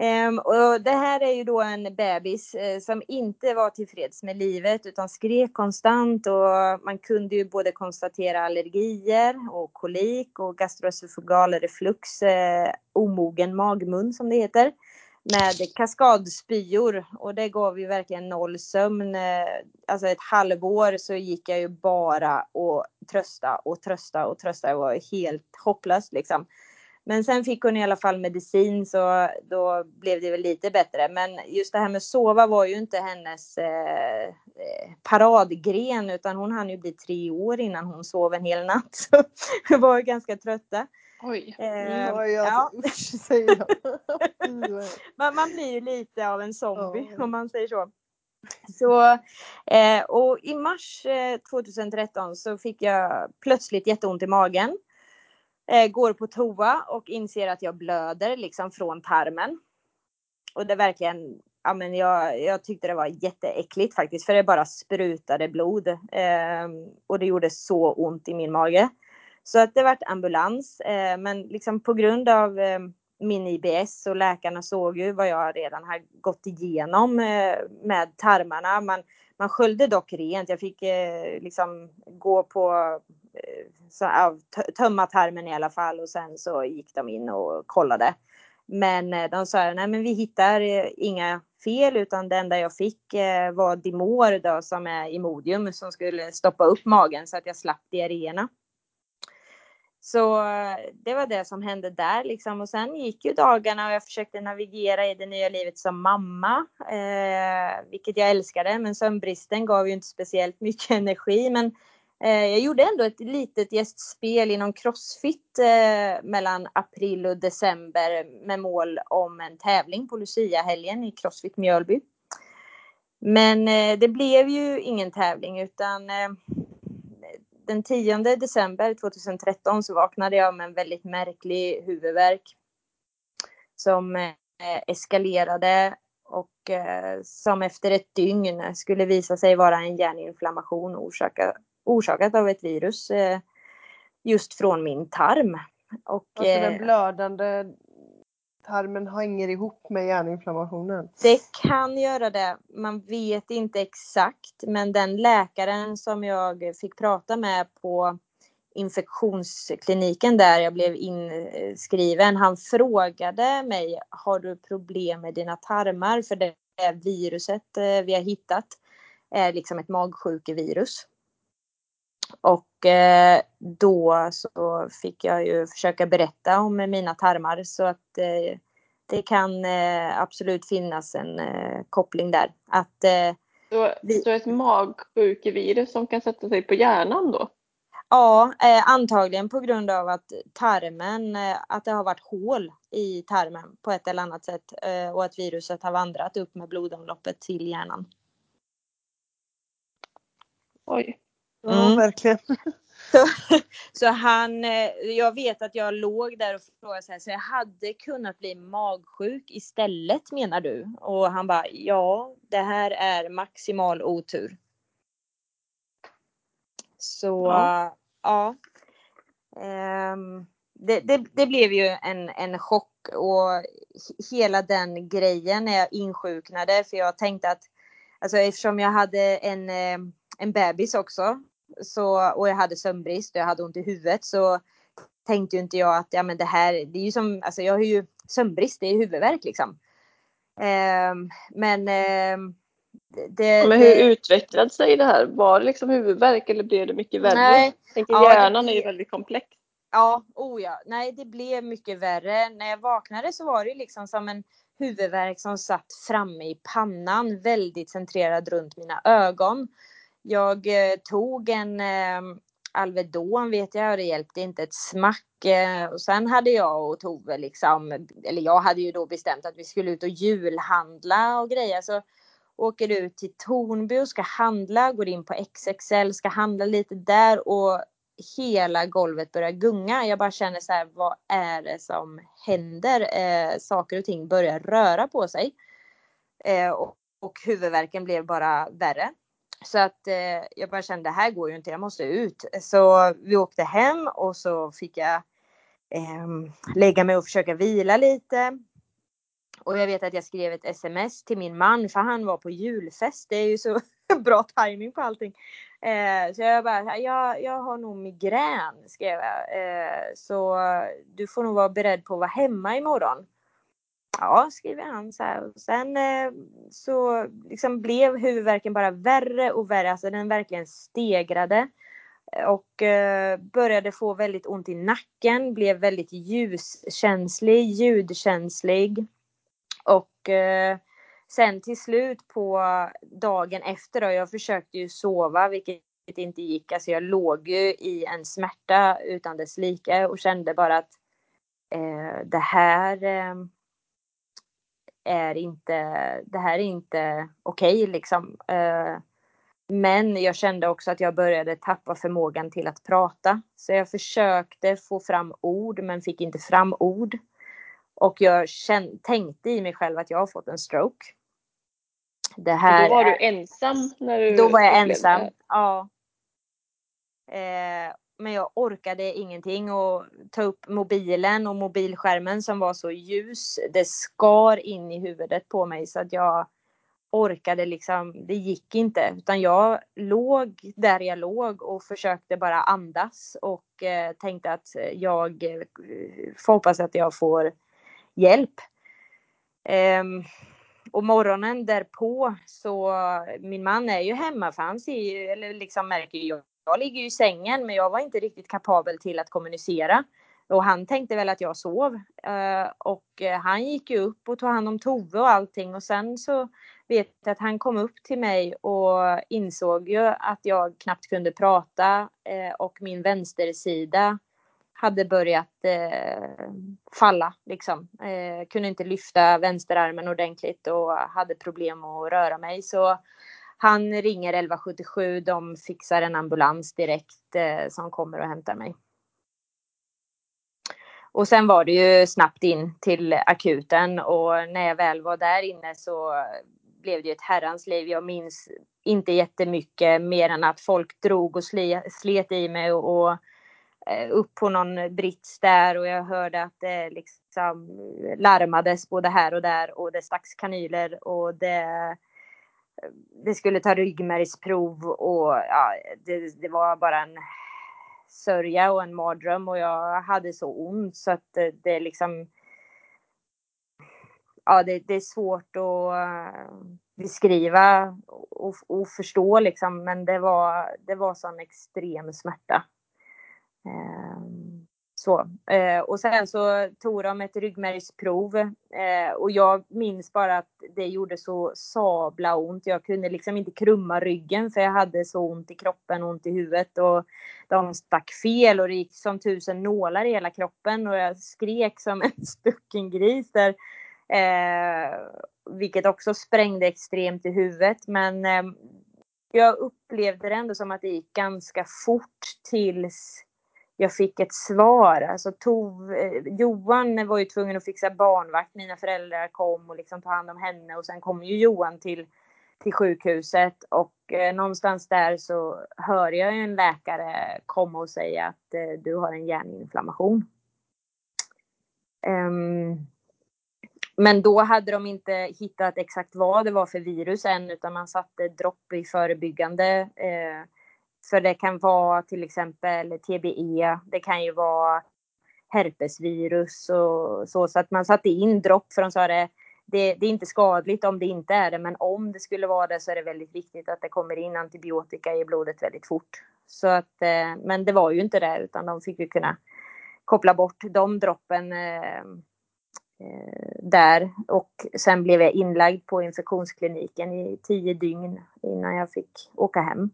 Ehm, och det här är ju då en bebis eh, som inte var tillfreds med livet utan skrek konstant och man kunde ju både konstatera allergier och kolik och gastroesofagal reflux, eh, omogen magmun som det heter, med kaskadspyor och det gav ju verkligen noll sömn. Eh, alltså ett halvår så gick jag ju bara och trösta och trösta och trösta. Jag var helt hopplös liksom. Men sen fick hon i alla fall medicin så då blev det väl lite bättre. Men just det här med sova var ju inte hennes eh, eh, paradgren utan hon hann ju bli tre år innan hon sov en hel natt. Så vi var ganska trötta. Oj. Eh, ja, ja. säger jag. man, man blir ju lite av en zombie oh. om man säger så. Så, eh, och i mars eh, 2013 så fick jag plötsligt jätteont i magen. Eh, går på toa och inser att jag blöder liksom från tarmen. Och det verkligen, ja men jag, jag tyckte det var jätteäckligt faktiskt för det bara sprutade blod. Eh, och det gjorde så ont i min mage. Så att det vart ambulans. Eh, men liksom på grund av eh, min IBS och läkarna såg ju vad jag redan har gått igenom eh, med tarmarna. Man, man sköljde dock rent. Jag fick eh, liksom gå på eh, så, tömma tarmen i alla fall och sen så gick de in och kollade. Men eh, de sa nej men vi hittar eh, inga fel utan det enda jag fick var Dimor då som är Imodium som skulle stoppa upp magen så att jag slapp diarréerna. Så det var det som hände där liksom och sen gick ju dagarna och jag försökte navigera i det nya livet som mamma, eh, vilket jag älskade. Men sömnbristen gav ju inte speciellt mycket energi. Men Eh, jag gjorde ändå ett litet gästspel inom Crossfit eh, mellan april och december med mål om en tävling på Lucia-helgen i Crossfit Mjölby. Men eh, det blev ju ingen tävling utan eh, den 10 december 2013 så vaknade jag med en väldigt märklig huvudvärk som eskalerade och som efter ett dygn skulle visa sig vara en hjärninflammation orsakad orsakat av ett virus eh, just från min tarm. Och, alltså den eh, blödande tarmen hänger ihop med hjärninflammationen? Det kan göra det. Man vet inte exakt men den läkaren som jag fick prata med på infektionskliniken där jag blev inskriven. Han frågade mig, har du problem med dina tarmar? För det viruset eh, vi har hittat är liksom ett magsjukevirus. Och eh, då så fick jag ju försöka berätta om mina tarmar så att eh, det kan eh, absolut finnas en koppling där. Att, så, vi... så ett magsjukevirus som kan sätta sig på hjärnan då? Ja, antagligen på grund av att tarmen, att det har varit hål i tarmen på ett eller annat sätt och att viruset har vandrat upp med blodomloppet till hjärnan. Oj. Ja, mm. verkligen. Så, så, han, eh, jag vet att jag låg där och frågade så här, så jag hade kunnat bli magsjuk istället menar du? Och han bara, ja, det här är maximal otur. Så, ja. ja. Um, det, det, det, blev ju en, en chock och hela den grejen när jag insjuknade för jag tänkte att, alltså eftersom jag hade en, eh, en bebis också så, och jag hade sömnbrist och jag hade ont i huvudet så tänkte ju inte jag att ja, men det här, det är ju som, alltså jag har ju sömnbrist, det är huvudvärk liksom. Eh, men eh, det, men hur det, utvecklade sig det här? Var det liksom huvudvärk eller blev det mycket värre? Nej, jag tänker, ja, hjärnan det, är ju väldigt komplex. Ja, oh ja. Nej, det blev mycket värre. När jag vaknade så var det liksom som en huvudvärk som satt framme i pannan, väldigt centrerad runt mina ögon. Jag eh, tog en eh, Alvedon vet jag och det hjälpte inte ett smack. Eh, och sen hade jag och Tove liksom, eller jag hade ju då bestämt att vi skulle ut och julhandla och grejer. Så åker du ut till Tornby och ska handla, går in på XXL, ska handla lite där och hela golvet börjar gunga. Jag bara känner så här, vad är det som händer? Eh, saker och ting börjar röra på sig. Eh, och, och huvudvärken blev bara värre. Så att eh, jag bara kände, det här går ju inte, jag måste ut. Så vi åkte hem och så fick jag eh, lägga mig och försöka vila lite. Och jag vet att jag skrev ett sms till min man för han var på julfest. Det är ju så bra timing på allting. Eh, så jag bara, jag, jag har nog migrän skrev jag. Eh, så du får nog vara beredd på att vara hemma imorgon. Ja, skriver han så här. sen eh, så liksom blev huvudvärken bara värre och värre. Alltså den verkligen stegrade. Och eh, började få väldigt ont i nacken, blev väldigt ljuskänslig, ljudkänslig. Och eh, sen till slut på dagen efter då, jag försökte ju sova vilket inte gick. Alltså jag låg ju i en smärta utan dess like och kände bara att eh, det här eh, är inte, det här är inte okej okay, liksom. Eh, men jag kände också att jag började tappa förmågan till att prata. Så jag försökte få fram ord men fick inte fram ord. Och jag kände, tänkte i mig själv att jag har fått en stroke. Det här då var är... du ensam? När du då var jag ensam, ja. Eh, men jag orkade ingenting och ta upp mobilen och mobilskärmen som var så ljus. Det skar in i huvudet på mig så att jag orkade liksom, det gick inte. Utan jag låg där jag låg och försökte bara andas och eh, tänkte att jag eh, får hoppas att jag får hjälp. Eh, och morgonen därpå så, min man är ju hemma för han ser ju, eller liksom märker ju, jag ligger ju i sängen men jag var inte riktigt kapabel till att kommunicera. Och han tänkte väl att jag sov. Eh, och eh, han gick ju upp och tog hand om Tove och allting och sen så vet jag att han kom upp till mig och insåg ju att jag knappt kunde prata eh, och min vänstersida hade börjat falla liksom. kunde inte lyfta vänsterarmen ordentligt och hade problem att röra mig så han ringer 1177, de fixar en ambulans direkt eh, som kommer och hämtar mig. Och sen var det ju snabbt in till akuten och när jag väl var där inne så blev det ett herrans liv. Jag minns inte jättemycket mer än att folk drog och slet i mig och, och eh, upp på någon brits där och jag hörde att det liksom larmades både här och där och det stacks kanyler och det det skulle ta ryggmärgsprov och ja, det, det, var bara en sörja och en mardröm och jag hade så ont så att det, det liksom ja, det, det, är svårt att beskriva och, och, förstå liksom, men det var, det var sån extrem smärta. Um, så. Eh, och sen så tog de ett ryggmärgsprov eh, och jag minns bara att det gjorde så sabla ont. Jag kunde liksom inte krumma ryggen för jag hade så ont i kroppen och ont i huvudet och de stack fel och det gick som tusen nålar i hela kroppen och jag skrek som en stucken gris där. Eh, vilket också sprängde extremt i huvudet men eh, jag upplevde det ändå som att det gick ganska fort tills jag fick ett svar. Alltså Tov, eh, Johan var ju tvungen att fixa barnvakt. Mina föräldrar kom och liksom tog hand om henne och sen kom ju Johan till, till sjukhuset och eh, någonstans där så hör jag en läkare komma och säga att eh, du har en hjärninflammation. Um, men då hade de inte hittat exakt vad det var för virus än utan man satte dropp i förebyggande eh, för det kan vara till exempel TBE, det kan ju vara herpesvirus och så. Så att man satte in dropp för de sa det, det, det, är inte skadligt om det inte är det, men om det skulle vara det så är det väldigt viktigt att det kommer in antibiotika i blodet väldigt fort. Så att, eh, men det var ju inte det, utan de fick ju kunna koppla bort de droppen eh, eh, där. Och sen blev jag inlagd på infektionskliniken i tio dygn innan jag fick åka hem.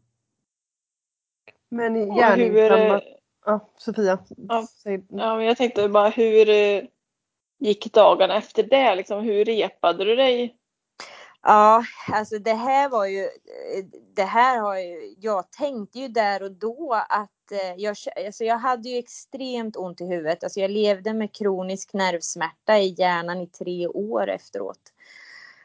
Men hjärninflammation... Ja, Sofia. Ja, ja, men jag tänkte bara hur eh, gick dagarna efter det? Liksom, hur repade du dig? Ja, alltså det här var ju, eh, det här har ju, jag tänkte ju där och då att eh, jag, alltså jag hade ju extremt ont i huvudet. Alltså jag levde med kronisk nervsmärta i hjärnan i tre år efteråt.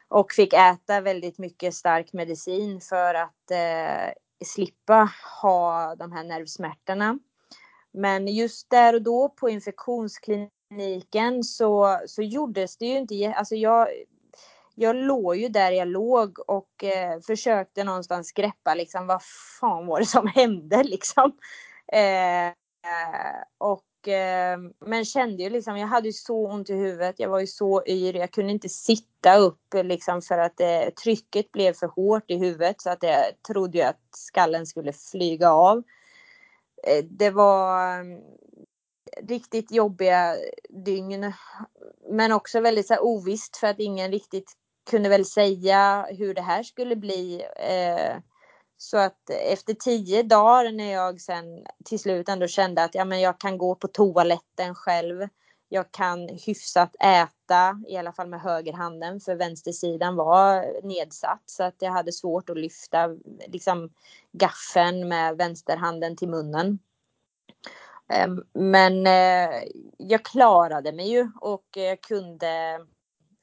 Och fick äta väldigt mycket stark medicin för att eh, slippa ha de här nervsmärtorna. Men just där och då på infektionskliniken så, så gjordes det ju inte, alltså jag, jag låg ju där jag låg och eh, försökte någonstans greppa liksom vad fan var det som hände liksom. Eh, och, Eh, men kände ju liksom, jag hade ju så ont i huvudet, jag var ju så yr, jag kunde inte sitta upp liksom för att eh, trycket blev för hårt i huvudet så att jag trodde ju att skallen skulle flyga av. Eh, det var eh, riktigt jobbiga dygn. Men också väldigt så här, ovisst för att ingen riktigt kunde väl säga hur det här skulle bli. Eh, så att efter tio dagar när jag sen till slut ändå kände att ja, men jag kan gå på toaletten själv. Jag kan hyfsat äta, i alla fall med högerhanden, för vänstersidan var nedsatt så att jag hade svårt att lyfta liksom, gaffeln med vänsterhanden till munnen. Ehm, men eh, jag klarade mig ju och jag kunde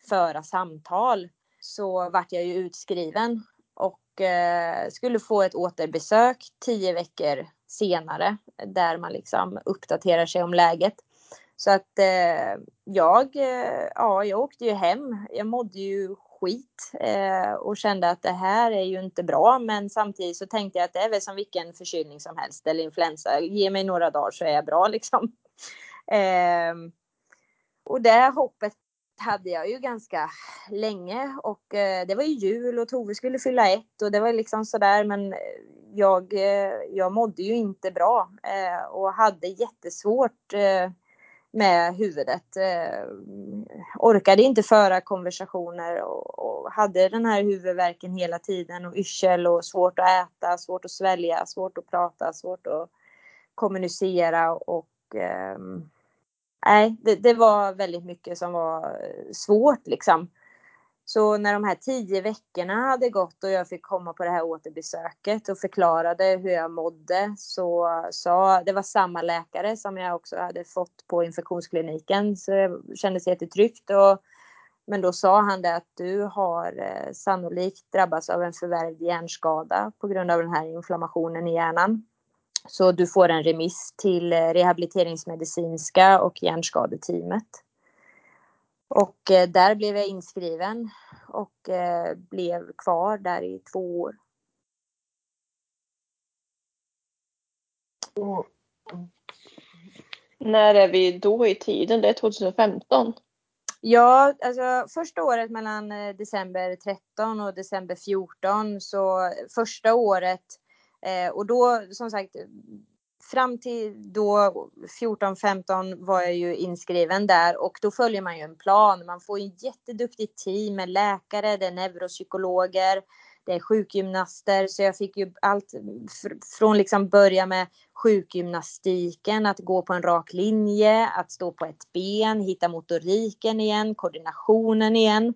föra samtal. Så vart jag ju utskriven Eh, skulle få ett återbesök tio veckor senare där man liksom uppdaterar sig om läget. Så att eh, jag, eh, ja, jag åkte ju hem. Jag mådde ju skit eh, och kände att det här är ju inte bra. Men samtidigt så tänkte jag att det är väl som vilken förkylning som helst eller influensa. Ge mig några dagar så är jag bra liksom. Eh, och det hoppet hade jag ju ganska länge och eh, det var ju jul och Tove skulle fylla ett och det var liksom sådär men eh, jag, eh, jag mådde ju inte bra eh, och hade jättesvårt eh, med huvudet. Eh, orkade inte föra konversationer och, och, hade den här huvudvärken hela tiden och yrsel och svårt att äta, svårt att svälja, svårt att prata, svårt att kommunicera och eh, nej, det, det, var väldigt mycket som var eh, svårt liksom. Så när de här tio veckorna hade gått och jag fick komma på det här återbesöket och förklarade hur jag mådde så sa, det var samma läkare som jag också hade fått på infektionskliniken så det kändes jättetryggt. Och, men då sa han det att du har eh, sannolikt drabbats av en förvärvd hjärnskada på grund av den här inflammationen i hjärnan. Så du får en remiss till eh, rehabiliteringsmedicinska och hjärnskadeteamet. Och eh, där blev jag inskriven och eh, blev kvar där i två år. Mm. När är vi då i tiden? Det är 2015? Ja, alltså första året mellan december 13 och december 14 så första året Eh, och då som sagt fram till då 14-15 var jag ju inskriven där och då följer man ju en plan. Man får en jätteduktigt team med läkare, det är neuropsykologer, det är sjukgymnaster. Så jag fick ju allt från liksom börja med sjukgymnastiken, att gå på en rak linje, att stå på ett ben, hitta motoriken igen, koordinationen igen.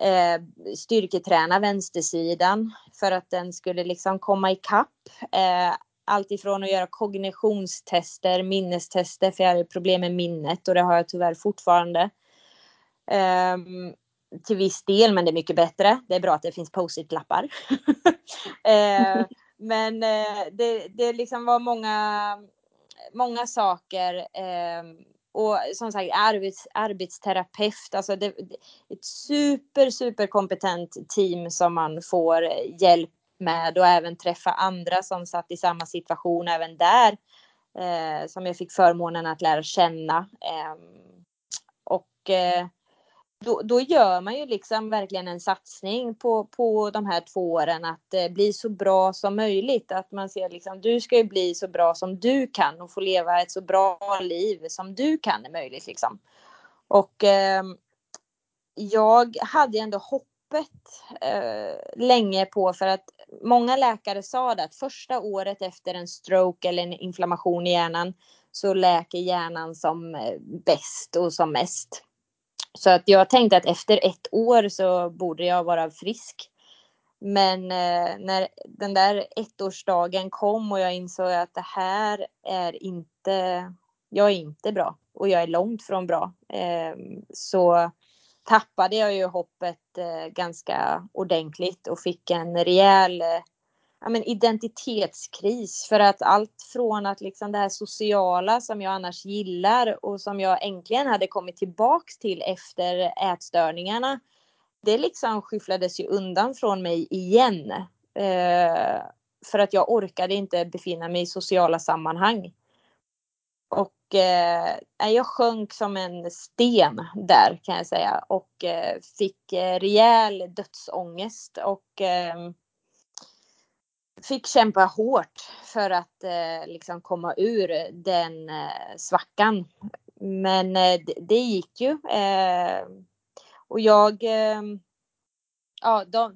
Eh, styrketräna vänstersidan för att den skulle liksom komma ikapp. Eh, allt ifrån att göra kognitionstester, minnestester, för jag hade problem med minnet och det har jag tyvärr fortfarande. Um, till viss del, men det är mycket bättre. Det är bra att det finns post-it-lappar. uh, men uh, det, det liksom var många, många saker. Ehm, och som sagt arbets, arbetsterapeut, alltså det, ett super, super kompetent team som man får hjälp med och även träffa andra som satt i samma situation även där. Eh, som jag fick förmånen att lära känna. Eh, och eh, då, då, gör man ju liksom verkligen en satsning på, på de här två åren att eh, bli så bra som möjligt. Att man ser liksom, du ska ju bli så bra som du kan och få leva ett så bra liv som du kan är möjligt liksom. Och eh, jag hade ändå hoppet eh, länge på för att många läkare sa det att första året efter en stroke eller en inflammation i hjärnan så läker hjärnan som eh, bäst och som mest. Så att jag tänkte att efter ett år så borde jag vara frisk. Men eh, när den där ettårsdagen kom och jag insåg att det här är inte, jag är inte bra och jag är långt från bra. Eh, så tappade jag ju hoppet eh, ganska ordentligt och fick en rejäl eh, ja, men identitetskris. För att allt från att liksom det här sociala som jag annars gillar och som jag äntligen hade kommit tillbaks till efter ätstörningarna. Det liksom skyfflades ju undan från mig igen. Eh, för att jag orkade inte befinna mig i sociala sammanhang. Och eh, jag sjönk som en sten där kan jag säga och eh, fick eh, rejäl dödsångest och eh, fick kämpa hårt för att eh, liksom komma ur den eh, svackan. Men eh, det, det, gick ju. Eh, och jag, eh, ja, de,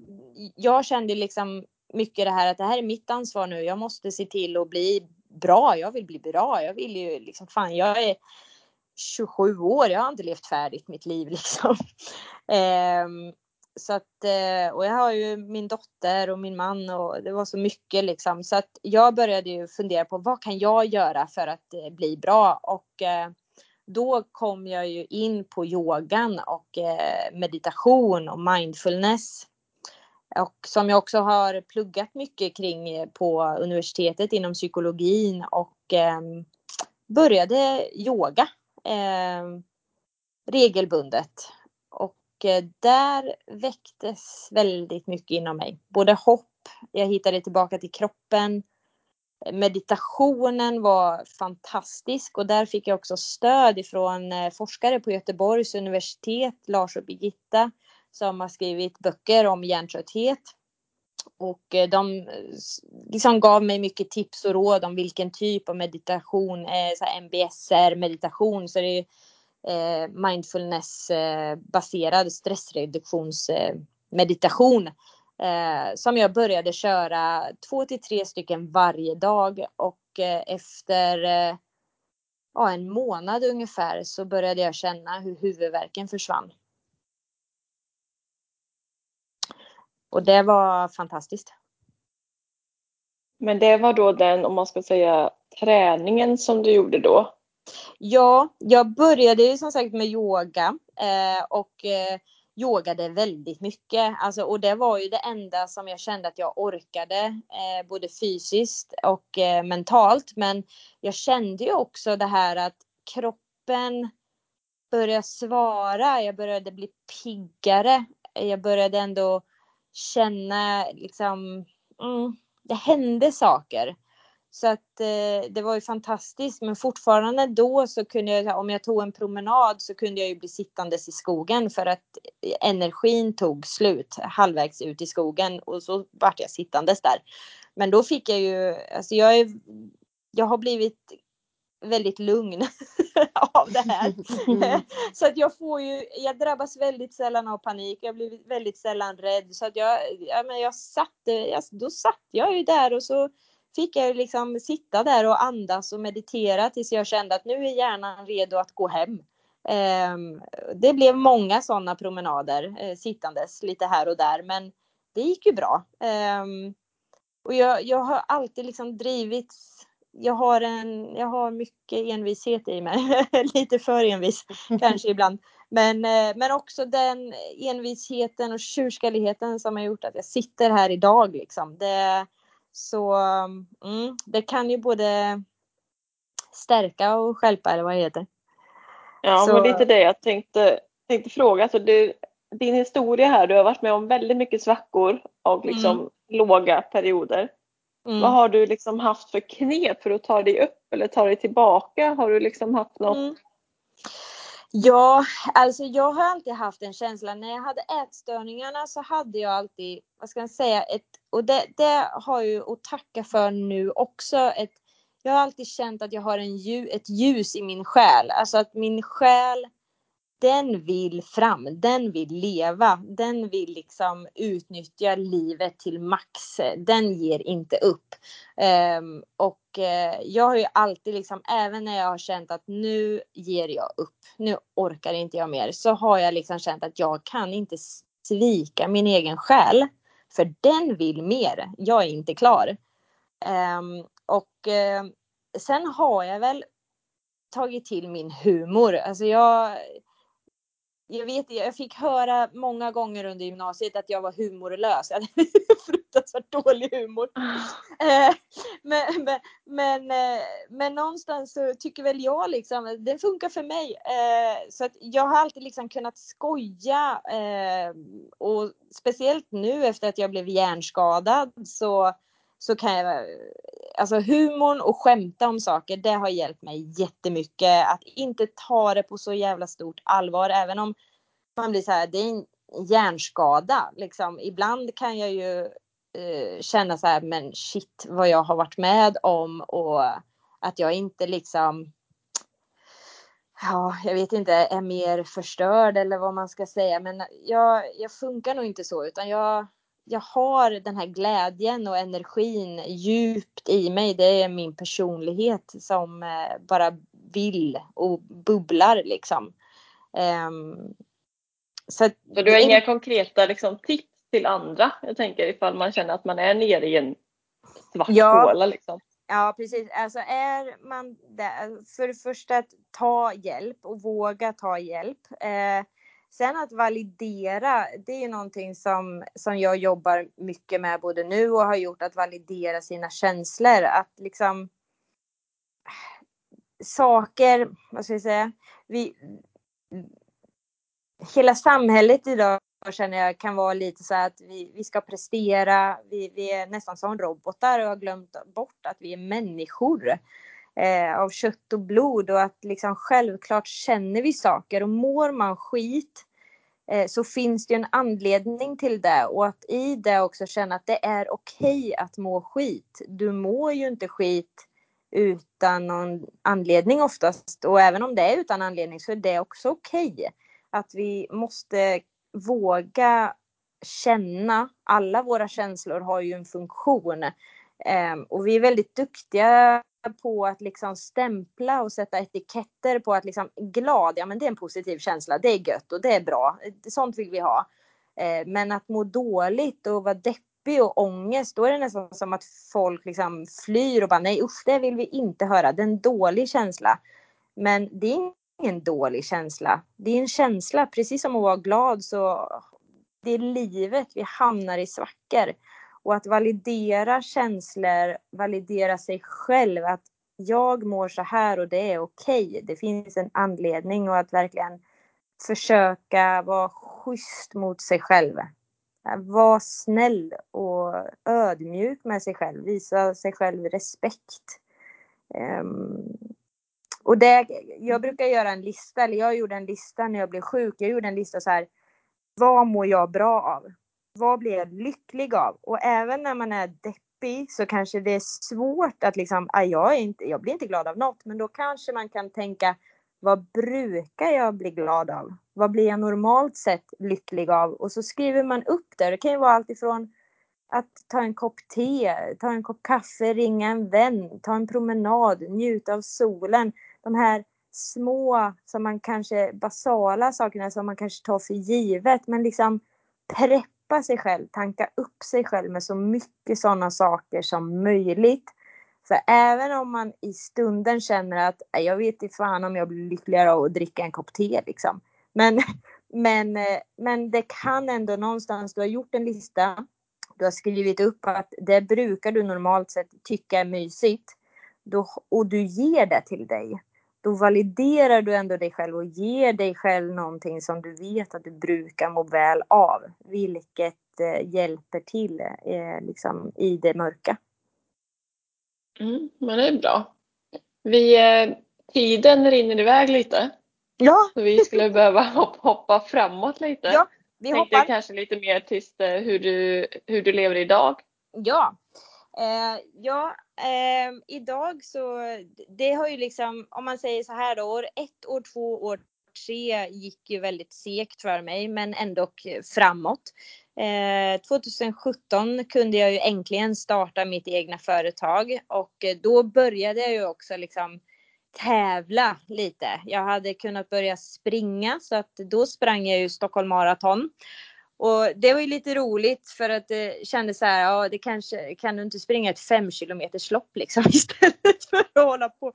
jag kände liksom mycket det här att det här är mitt ansvar nu. Jag måste se till att bli bra. Jag vill bli bra. Jag vill ju liksom fan, jag är 27 år. Jag har inte levt färdigt mitt liv liksom. Ehm, så att, eh, och jag har ju min dotter och min man och det var så mycket liksom. Så att jag började ju fundera på vad kan jag göra för att eh, bli bra? Och eh, då kom jag ju in på yogan och meditation och mindfulness. Och som jag också har pluggat mycket kring på universitetet inom psykologin och började yoga regelbundet Eh, där väcktes väldigt mycket inom mig. Både hopp, jag hittade tillbaka till kroppen. Meditationen var fantastisk och där fick jag också stöd ifrån eh, forskare på Göteborgs universitet, Lars och Birgitta, som har skrivit böcker om hjärntrötthet. Och eh, de liksom gav mig mycket tips och råd om vilken typ av meditation, så MBSR meditation, så det är Eh, mindfulness-baserad eh, stressreduktionsmeditation eh, som jag började köra två till tre stycken varje dag och eh, efter eh, ja, en månad ungefär så började jag känna hur huvudvärken försvann. Och det var fantastiskt. Men det var då den, om man ska säga, träningen som du gjorde då? Ja, jag började ju som sagt med yoga eh, och eh, yogade väldigt mycket. Alltså, och det var ju det enda som jag kände att jag orkade, eh, både fysiskt och eh, mentalt. Men jag kände ju också det här att kroppen började svara, jag började bli piggare. Jag började ändå känna liksom, mm, det hände saker. Så att eh, det var ju fantastiskt. Men fortfarande då så kunde jag, om jag tog en promenad så kunde jag ju bli sittandes i skogen för att energin tog slut halvvägs ut i skogen och så vart jag sittandes där. Men då fick jag ju, alltså jag är, jag har blivit väldigt lugn av det här. Mm. så att jag får ju, jag drabbas väldigt sällan av panik, jag blir väldigt sällan rädd. Så att jag, ja, men jag satte, jag, då satt jag ju där och så fick jag liksom sitta där och andas och meditera tills jag kände att nu är hjärnan redo att gå hem. Ehm, det blev många sådana promenader eh, sittandes lite här och där men det gick ju bra. Ehm, och jag, jag har alltid liksom drivits jag har, en, jag har mycket envishet i mig. Lite för envis kanske ibland. Men, eh, men också den envisheten och tjurskalligheten som har gjort att jag sitter här idag. Liksom. Det, så mm, det kan ju både stärka och skälpa eller vad det heter. Ja, så... men lite det jag tänkte, tänkte fråga. Alltså du, din historia här, du har varit med om väldigt mycket svackor och liksom mm. låga perioder. Mm. Vad har du liksom haft för knep för att ta dig upp eller ta dig tillbaka? Har du liksom haft något? Ja, alltså jag har alltid haft en känsla. När jag hade ätstörningarna så hade jag alltid, vad ska man säga, ett, och det, det har jag ju att tacka för nu också. Ett, jag har alltid känt att jag har en, ett ljus i min själ. Alltså att min själ den vill fram, den vill leva, den vill liksom utnyttja livet till max. Den ger inte upp. Um, och uh, jag har ju alltid liksom, även när jag har känt att nu ger jag upp, nu orkar inte jag mer, så har jag liksom känt att jag kan inte svika min egen själ. För den vill mer, jag är inte klar. Um, och uh, sen har jag väl tagit till min humor. Alltså jag jag vet jag fick höra många gånger under gymnasiet att jag var humorlös. Jag hade fruktansvärt dålig humor. Eh, men, men, men, eh, men någonstans så tycker väl jag liksom, det funkar för mig. Eh, så att jag har alltid liksom kunnat skoja och speciellt nu efter att jag blev hjärnskadad så så kan jag, alltså humorn och skämta om saker, det har hjälpt mig jättemycket. Att inte ta det på så jävla stort allvar, även om man blir så här, det är en hjärnskada. Liksom. Ibland kan jag ju eh, känna så här, men shit vad jag har varit med om och att jag inte liksom ja, jag vet inte, är mer förstörd eller vad man ska säga. Men jag, jag funkar nog inte så, utan jag, jag har den här glädjen och energin djupt i mig. Det är min personlighet som eh, bara vill och bubblar liksom. Um, så, så du har inga konkreta liksom, tips till andra? Jag tänker ifall man känner att man är nere i en svart ja. håla liksom. Ja precis, alltså är man där, för det första att ta hjälp och våga ta hjälp. Eh, sen att validera, det är ju någonting som, som jag jobbar mycket med både nu och har gjort, att validera sina känslor. Att liksom saker, vad ska jag säga, vi, hela samhället idag känner jag kan vara lite så att vi, vi ska prestera, vi, vi är nästan som robotar och har glömt bort att vi är människor eh, av kött och blod och att liksom självklart känner vi saker och mår man skit eh, så finns det en anledning till det och att i det också känna att det är okej okay att må skit. Du mår ju inte skit utan någon anledning oftast och även om det är utan anledning så är det också okej. Okay att vi måste våga känna. Alla våra känslor har ju en funktion. Eh, och vi är väldigt duktiga på att liksom stämpla och sätta etiketter på att liksom glad, ja men det är en positiv känsla, det är gött och det är bra, sånt vill vi ha. Eh, men att må dåligt och vara deppig och ångest, då är det nästan som att folk liksom flyr och bara nej usch, det vill vi inte höra, det är en dålig känsla. Men det är ingen dålig känsla. Det är en känsla, precis som att vara glad så det är livet, vi hamnar i svackor. Och att validera känslor, validera sig själv, att jag mår så här och det är okej. Okay. Det finns en anledning och att verkligen försöka vara schysst mot sig själv. Var snäll och ödmjuk med sig själv, visa sig själv respekt. Um, och det, jag brukar göra en lista, eller jag gjorde en lista när jag blev sjuk. Jag gjorde en lista så här. Vad mår jag bra av? Vad blir jag lycklig av? Och även när man är deppig så kanske det är svårt att liksom, ah, jag, är inte, jag blir inte glad av något. Men då kanske man kan tänka, vad brukar jag bli glad av? Vad blir jag normalt sett lycklig av? Och så skriver man upp det. Det kan ju vara allt ifrån att ta en kopp te, ta en kopp kaffe, ringa en vän, ta en promenad, njuta av solen de här små, som man kanske basala sakerna som man kanske tar för givet, men liksom preppa sig själv, tanka upp sig själv med så mycket sådana saker som möjligt. För även om man i stunden känner att jag vet inte fan om jag blir lyckligare av att dricka en kopp te liksom. Men, men, eh, men det kan ändå någonstans, du har gjort en lista, du har skrivit upp att det brukar du normalt sett tycka är mysigt. Då, och du ger det till dig då validerar du ändå dig själv och ger dig själv någonting som du vet att du brukar må väl av. Vilket eh, hjälper till eh, liksom, i det mörka. Mm, men det är bra. Vi, eh, tiden rinner iväg lite. Ja. Så vi skulle behöva hoppa framåt lite. Ja, vi Tänkte hoppar. kanske lite mer till eh, hur du, hur du lever idag. Ja. Eh, ja, eh, idag så, det har ju liksom, om man säger så här då, år ett, år två, år tre gick ju väldigt segt för mig, men ändå framåt. Eh, 2017 kunde jag ju äntligen starta mitt egna företag och då började jag ju också liksom tävla lite. Jag hade kunnat börja springa så att då sprang jag ju Stockholm Marathon och det var ju lite roligt för att det kändes så här, ja det kanske, kan du inte springa ett fem kilometers lopp liksom istället för att hålla på.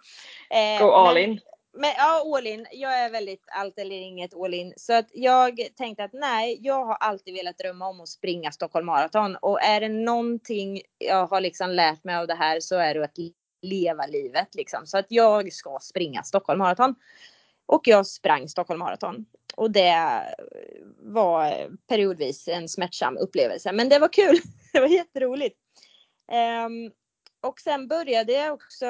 Eh, Go all men, in. men ja, all in. Jag är väldigt allt eller inget all in. Så att jag tänkte att nej, jag har alltid velat drömma om att springa Stockholm Marathon. Och är det någonting jag har liksom lärt mig av det här så är det att leva livet liksom. Så att jag ska springa Stockholm Marathon. Och jag sprang Stockholm Marathon. Och det var periodvis en smärtsam upplevelse. Men det var kul. Det var jätteroligt. Um, och sen började jag också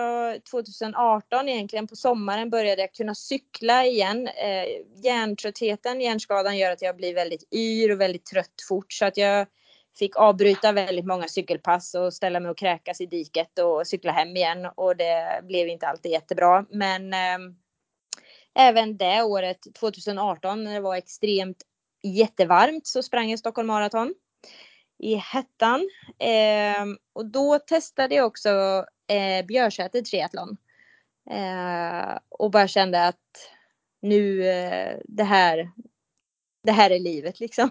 2018 egentligen på sommaren började jag kunna cykla igen. Eh, hjärntröttheten, hjärnskadan gör att jag blir väldigt yr och väldigt trött fort så att jag fick avbryta väldigt många cykelpass och ställa mig och kräkas i diket och cykla hem igen och det blev inte alltid jättebra. Men eh, även det året 2018 när det var extremt jättevarmt så sprang jag Stockholm Marathon i hettan. Eh, och då testade jag också eh, Björsäter triathlon. Eh, och bara kände att nu, eh, det här, det här är livet liksom.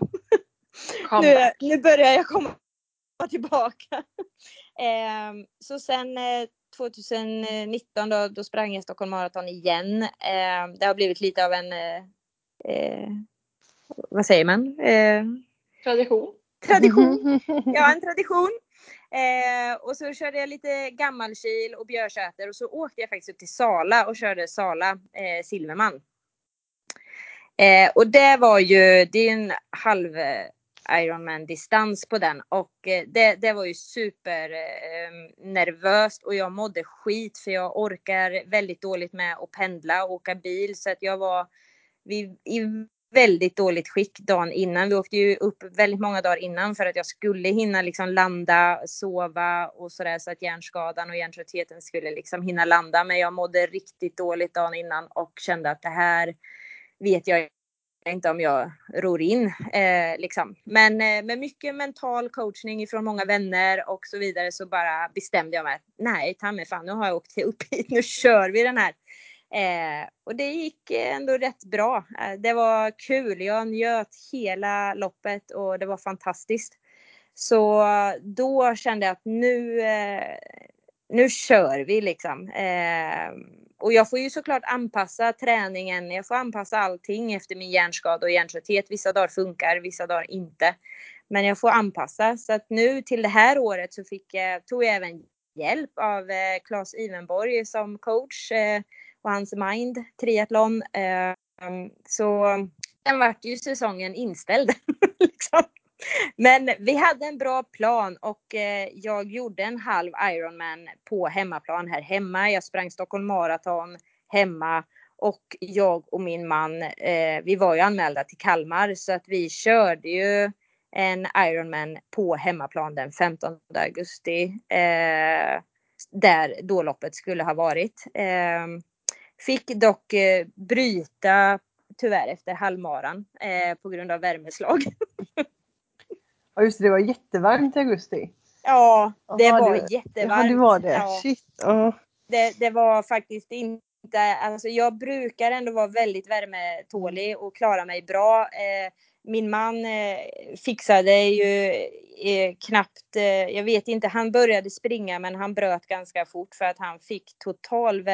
nu, nu börjar jag komma tillbaka. eh, så sen 2019 då, då sprang jag Stockholm Marathon igen. Eh, det har blivit lite av en, eh, eh vad säger man? Eh, tradition. Tradition. Ja, en tradition. Eh, och så körde jag lite Gammalkil och Björsäter och så åkte jag faktiskt upp till Sala och körde Sala eh, Silverman. Eh, och det var ju, det är en halv Ironman distans på den och eh, det, det var ju supernervöst eh, och jag mådde skit för jag orkar väldigt dåligt med att pendla och åka bil så att jag var vi, i väldigt dåligt skick dagen innan. Vi åkte ju upp väldigt många dagar innan för att jag skulle hinna liksom landa, sova och sådär så att hjärnskadan och hjärntröttheten skulle liksom hinna landa. Men jag mådde riktigt dåligt dagen innan och kände att det här vet jag inte om jag ror in. Eh, liksom. Men eh, med mycket mental coachning från många vänner och så vidare så bara bestämde jag mig att nej, ta mig fan, nu har jag åkt upp hit, nu kör vi den här. Eh, och det gick ändå rätt bra. Eh, det var kul. Jag njöt hela loppet och det var fantastiskt. Så då kände jag att nu, eh, nu kör vi liksom. Eh, och jag får ju såklart anpassa träningen. Jag får anpassa allting efter min hjärnskada och hjärntrötthet. Vissa dagar funkar, vissa dagar inte. Men jag får anpassa. Så att nu till det här året så fick jag, tog jag även hjälp av eh, Claes Ivenborg som coach eh, och hans Mind triathlon. Eh, så den vart ju säsongen inställd. liksom. Men vi hade en bra plan och eh, jag gjorde en halv Ironman på hemmaplan här hemma. Jag sprang Stockholm Marathon hemma och jag och min man, eh, vi var ju anmälda till Kalmar så att vi körde ju en Ironman på hemmaplan den 15 augusti. Eh, där då loppet skulle ha varit. Fick dock bryta tyvärr efter halvmaran på grund av värmeslag. Ja just det, det var jättevarmt i augusti. Ja, det Aha, var det, jättevarmt. Ja, det var det. Ja. Shit. Uh. Det, det var faktiskt inte Alltså jag brukar ändå vara väldigt värmetålig och klara mig bra. Eh, min man eh, fixade ju eh, knappt, eh, jag vet inte, han började springa men han bröt ganska fort för att han fick total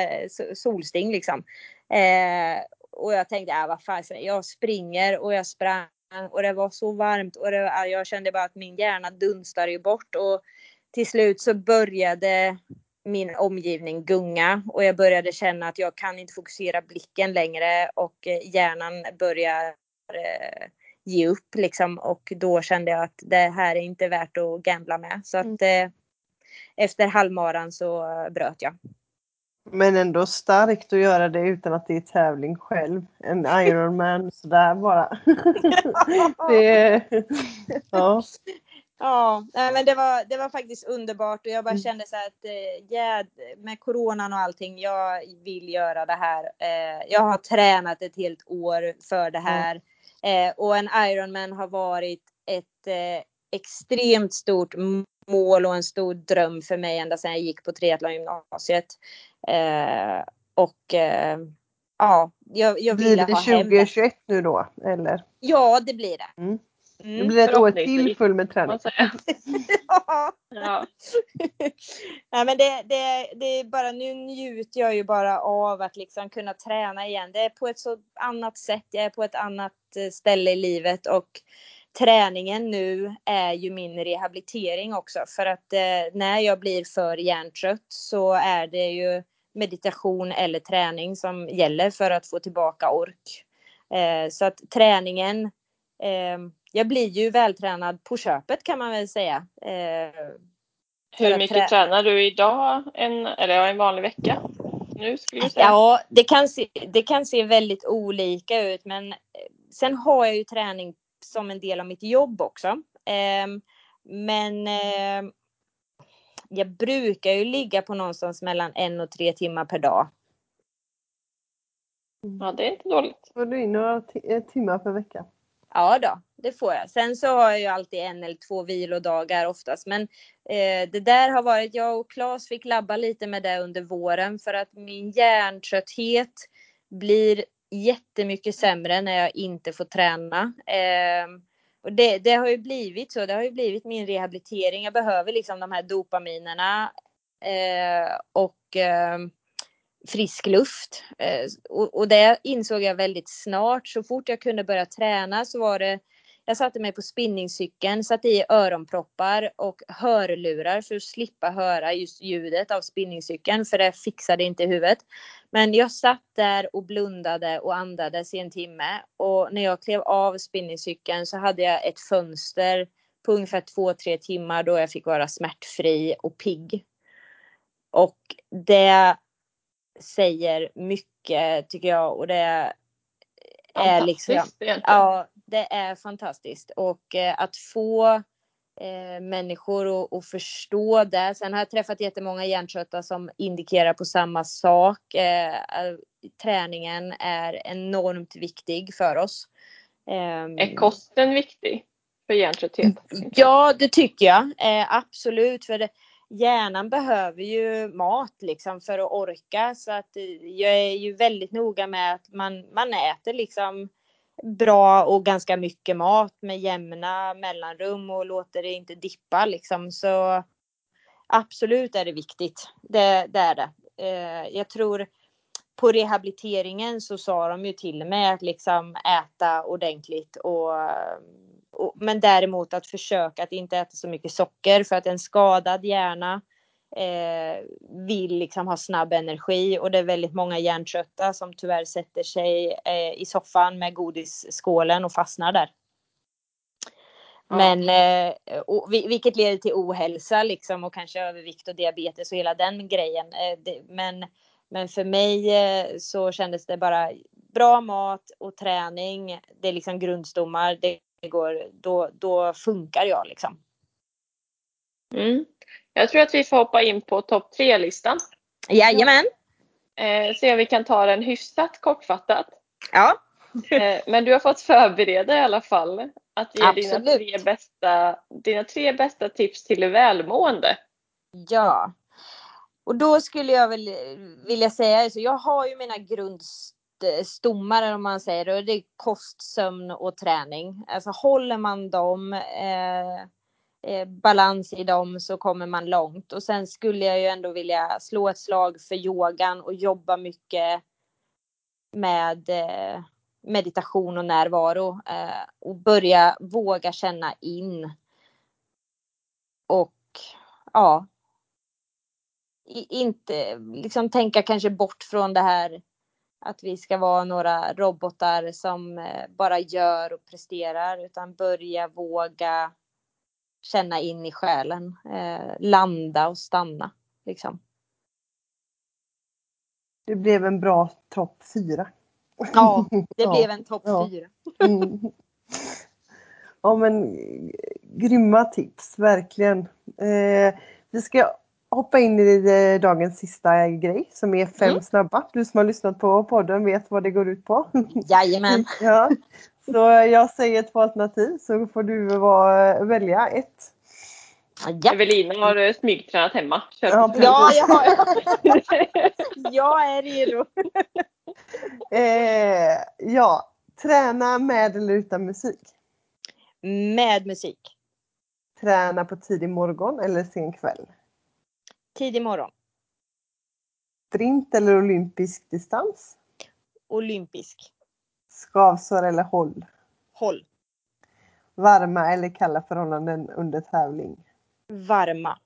solsting liksom. Eh, och jag tänkte, äh, vad fan, jag springer och jag sprang och det var så varmt och det, jag kände bara att min hjärna dunstade ju bort och till slut så började min omgivning gunga och jag började känna att jag kan inte fokusera blicken längre och eh, hjärnan börjar eh, ge upp liksom och då kände jag att det här är inte värt att gambla med så att mm. eh, efter halvmaran så bröt jag. Men ändå starkt att göra det utan att det är tävling själv. En Ironman sådär bara. det, ja. Ja, men det var, det var faktiskt underbart och jag bara mm. kände så att yeah, med coronan och allting, jag vill göra det här. Eh, jag har tränat ett helt år för det här mm. och en Ironman har varit ett eh, extremt stort mål och en stor dröm för mig ända sedan jag gick på triathlongymnasiet. Eh, och eh, ja, jag, jag ville ha hem Blir det 2021 nu då eller? Ja, det blir det. Mm. Det blir ett år till full med träning. ja. ja. Nej, men det, det, det är bara, nu njuter jag ju bara av att liksom kunna träna igen. Det är på ett så annat sätt. Jag är på ett annat eh, ställe i livet och träningen nu är ju min rehabilitering också för att eh, när jag blir för hjärntrött så är det ju meditation eller träning som gäller för att få tillbaka ork. Eh, så att träningen, eh, jag blir ju vältränad på köpet kan man väl säga. Eh, Hur mycket trä tränar du idag, en, eller en vanlig vecka? Nu skulle du säga. Ja, det kan, se, det kan se väldigt olika ut men eh, sen har jag ju träning som en del av mitt jobb också. Ehm, men ehm, jag brukar ju ligga på någonstans mellan en och tre timmar per dag. Ja, det är inte dåligt. Får du in några eh, timmar per vecka? Ja då, det får jag. Sen så har jag ju alltid en eller två vilodagar oftast. Men eh, det där har varit, jag och Claes fick labba lite med det under våren för att min hjärntrötthet blir jättemycket sämre när jag inte får träna. Eh, och det, det, har ju blivit så. Det har ju blivit min rehabilitering. Jag behöver liksom de här dopaminerna eh, och eh, frisk luft. Eh, och, och, det insåg jag väldigt snart. Så fort jag kunde börja träna så var det jag satte mig på spinningcykeln, satte i öronproppar och hörlurar för att slippa höra just ljudet av spinningcykeln för det fixade inte huvudet. Men jag satt där och blundade och andades i en timme och när jag klev av spinningcykeln så hade jag ett fönster på ungefär två, tre timmar då jag fick vara smärtfri och pigg. Och det säger mycket tycker jag och det är liksom. Ja, det är fantastiskt och eh, att få eh, människor att förstå det. Sen har jag träffat jättemånga hjärntrötta som indikerar på samma sak. Eh, träningen är enormt viktig för oss. Ehm, är kosten viktig för hjärntrötthet? Ja, det tycker jag absolut. För det, hjärnan behöver ju mat liksom för att orka så att eh, jag är ju väldigt noga med att man, man äter liksom bra och ganska mycket mat med jämna mellanrum och låter det inte dippa liksom. Så absolut är det viktigt. Det, det är det. Eh, jag tror på rehabiliteringen så sa de ju till mig att liksom äta ordentligt och, och men däremot att försöka att inte äta så mycket socker för att en skadad hjärna eh, vill liksom ha snabb energi och det är väldigt många hjärntrötta som tyvärr sätter sig eh, i soffan med godisskålen och fastnar där. Men eh, och, vilket leder till ohälsa liksom och kanske övervikt och diabetes och hela den grejen. Eh, det, men, men för mig eh, så kändes det bara bra mat och träning. Det är liksom grundstommar. Det går, då, då funkar jag liksom. Mm. Jag tror att vi får hoppa in på topp tre-listan. Jajamän. Eh, se om vi kan ta den hyfsat kortfattat. Ja. eh, men du har fått förbereda i alla fall. Att ge dina tre, bästa, dina tre bästa tips till välmående. Ja. Och då skulle jag väl vilja säga så jag har ju mina stommar om man säger och Det är kost, sömn och träning. Alltså håller man dem eh, eh, balans i dem så kommer man långt. Och sen skulle jag ju ändå vilja slå ett slag för yogan och jobba mycket med eh, meditation och närvaro eh, och börja våga känna in. Och ja, inte liksom tänka kanske bort från det här att vi ska vara några robotar som eh, bara gör och presterar utan börja våga känna in i själen, eh, landa och stanna. Liksom. Det blev en bra topp fyra. Ja, det ja. blev en topp ja. fyra. Mm. Ja men grymma tips, verkligen. Eh, vi ska hoppa in i eh, dagens sista grej som är fem mm. snabba. Du som har lyssnat på podden vet vad det går ut på. Jajamän. ja. Så jag säger två alternativ så får du välja ett. Ja. Evelina har smygtränat hemma. Ja, ja, jag, har. jag är redo. eh, ja, träna med eller utan musik? Med musik. Träna på tidig morgon eller sen kväll? Tidig morgon. Sprint eller olympisk distans? Olympisk. Skavsår eller håll? Håll. Varma eller kalla förhållanden under tävling? Varma.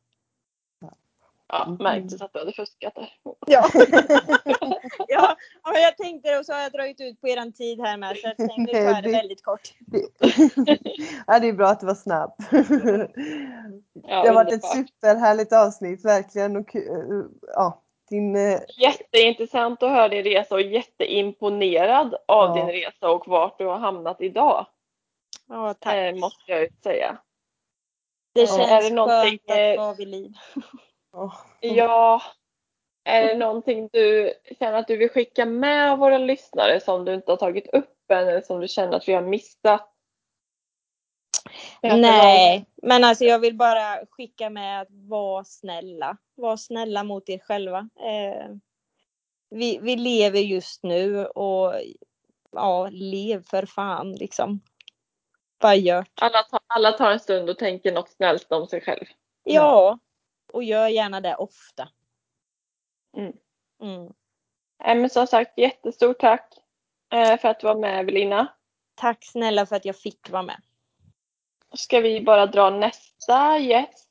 Ja, Mm. märktes att du hade fuskat där. Ja. ja, ja, jag tänkte det och så har jag dragit ut på eran tid här med så jag tänkte ta det Det- väldigt kort. ja, det är bra att du var snabb. Ja, det har varit ett superhärligt avsnitt verkligen. Och, ku- ja, din, eh, Jätteintressant att höra din resa och jätteimponerad av Ja. din resa och vart du har hamnat idag. Ja, tack. Eh, måste jag ju säga. Det känns är det någonting, skönt att eh, vara vid liv. Åh, Ja, är det någonting du känner att du vill skicka med våra lyssnare som du inte har tagit upp än eller som du känner att vi har missat? Nej, men alltså jag vill bara skicka med att vara snälla. Var snälla mot er själva. Eh, vi, vi lever just nu och ja, lev för fan liksom. Bara gör. Alla tar, alla tar en stund och tänker något snällt om sig själv. Ja, och gör gärna det ofta. Mm. Mm. Men som sagt, jättestort tack eh, för att du var med Evelina. Tack snälla för att jag fick vara med. Ska vi bara dra nästa gäst?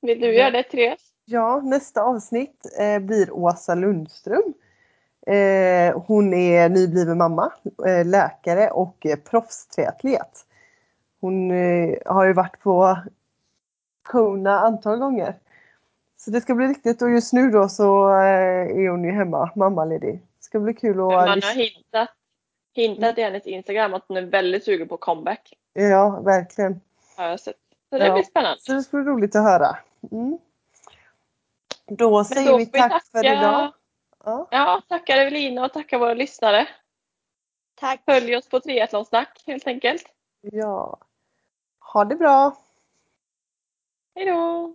Vill du Ja. göra det Therese? Ja, nästa avsnitt eh, blir Åsa Lundström. Eh, hon är nybliven mamma, läkare och eh, proffstriatlet. Hon har ju varit på Kona antal gånger. Så det ska bli riktigt och just nu då så eh, är hon ju hemma, mammaledig. Det ska bli kul att Man har lyssna. hintat, hintat i hennes Instagram att hon är väldigt sugen på comeback. Ja, verkligen. Har jag sett. Så det Ja. blir spännande. Så det ska bli roligt att höra. Mm. Då Men säger då vi tack för tacka- idag. Ja. Ja, tackar Evelina och tackar våra lyssnare. Tack. Följ oss på Triathlonsnack helt enkelt. ja. Ha det bra! Hej då!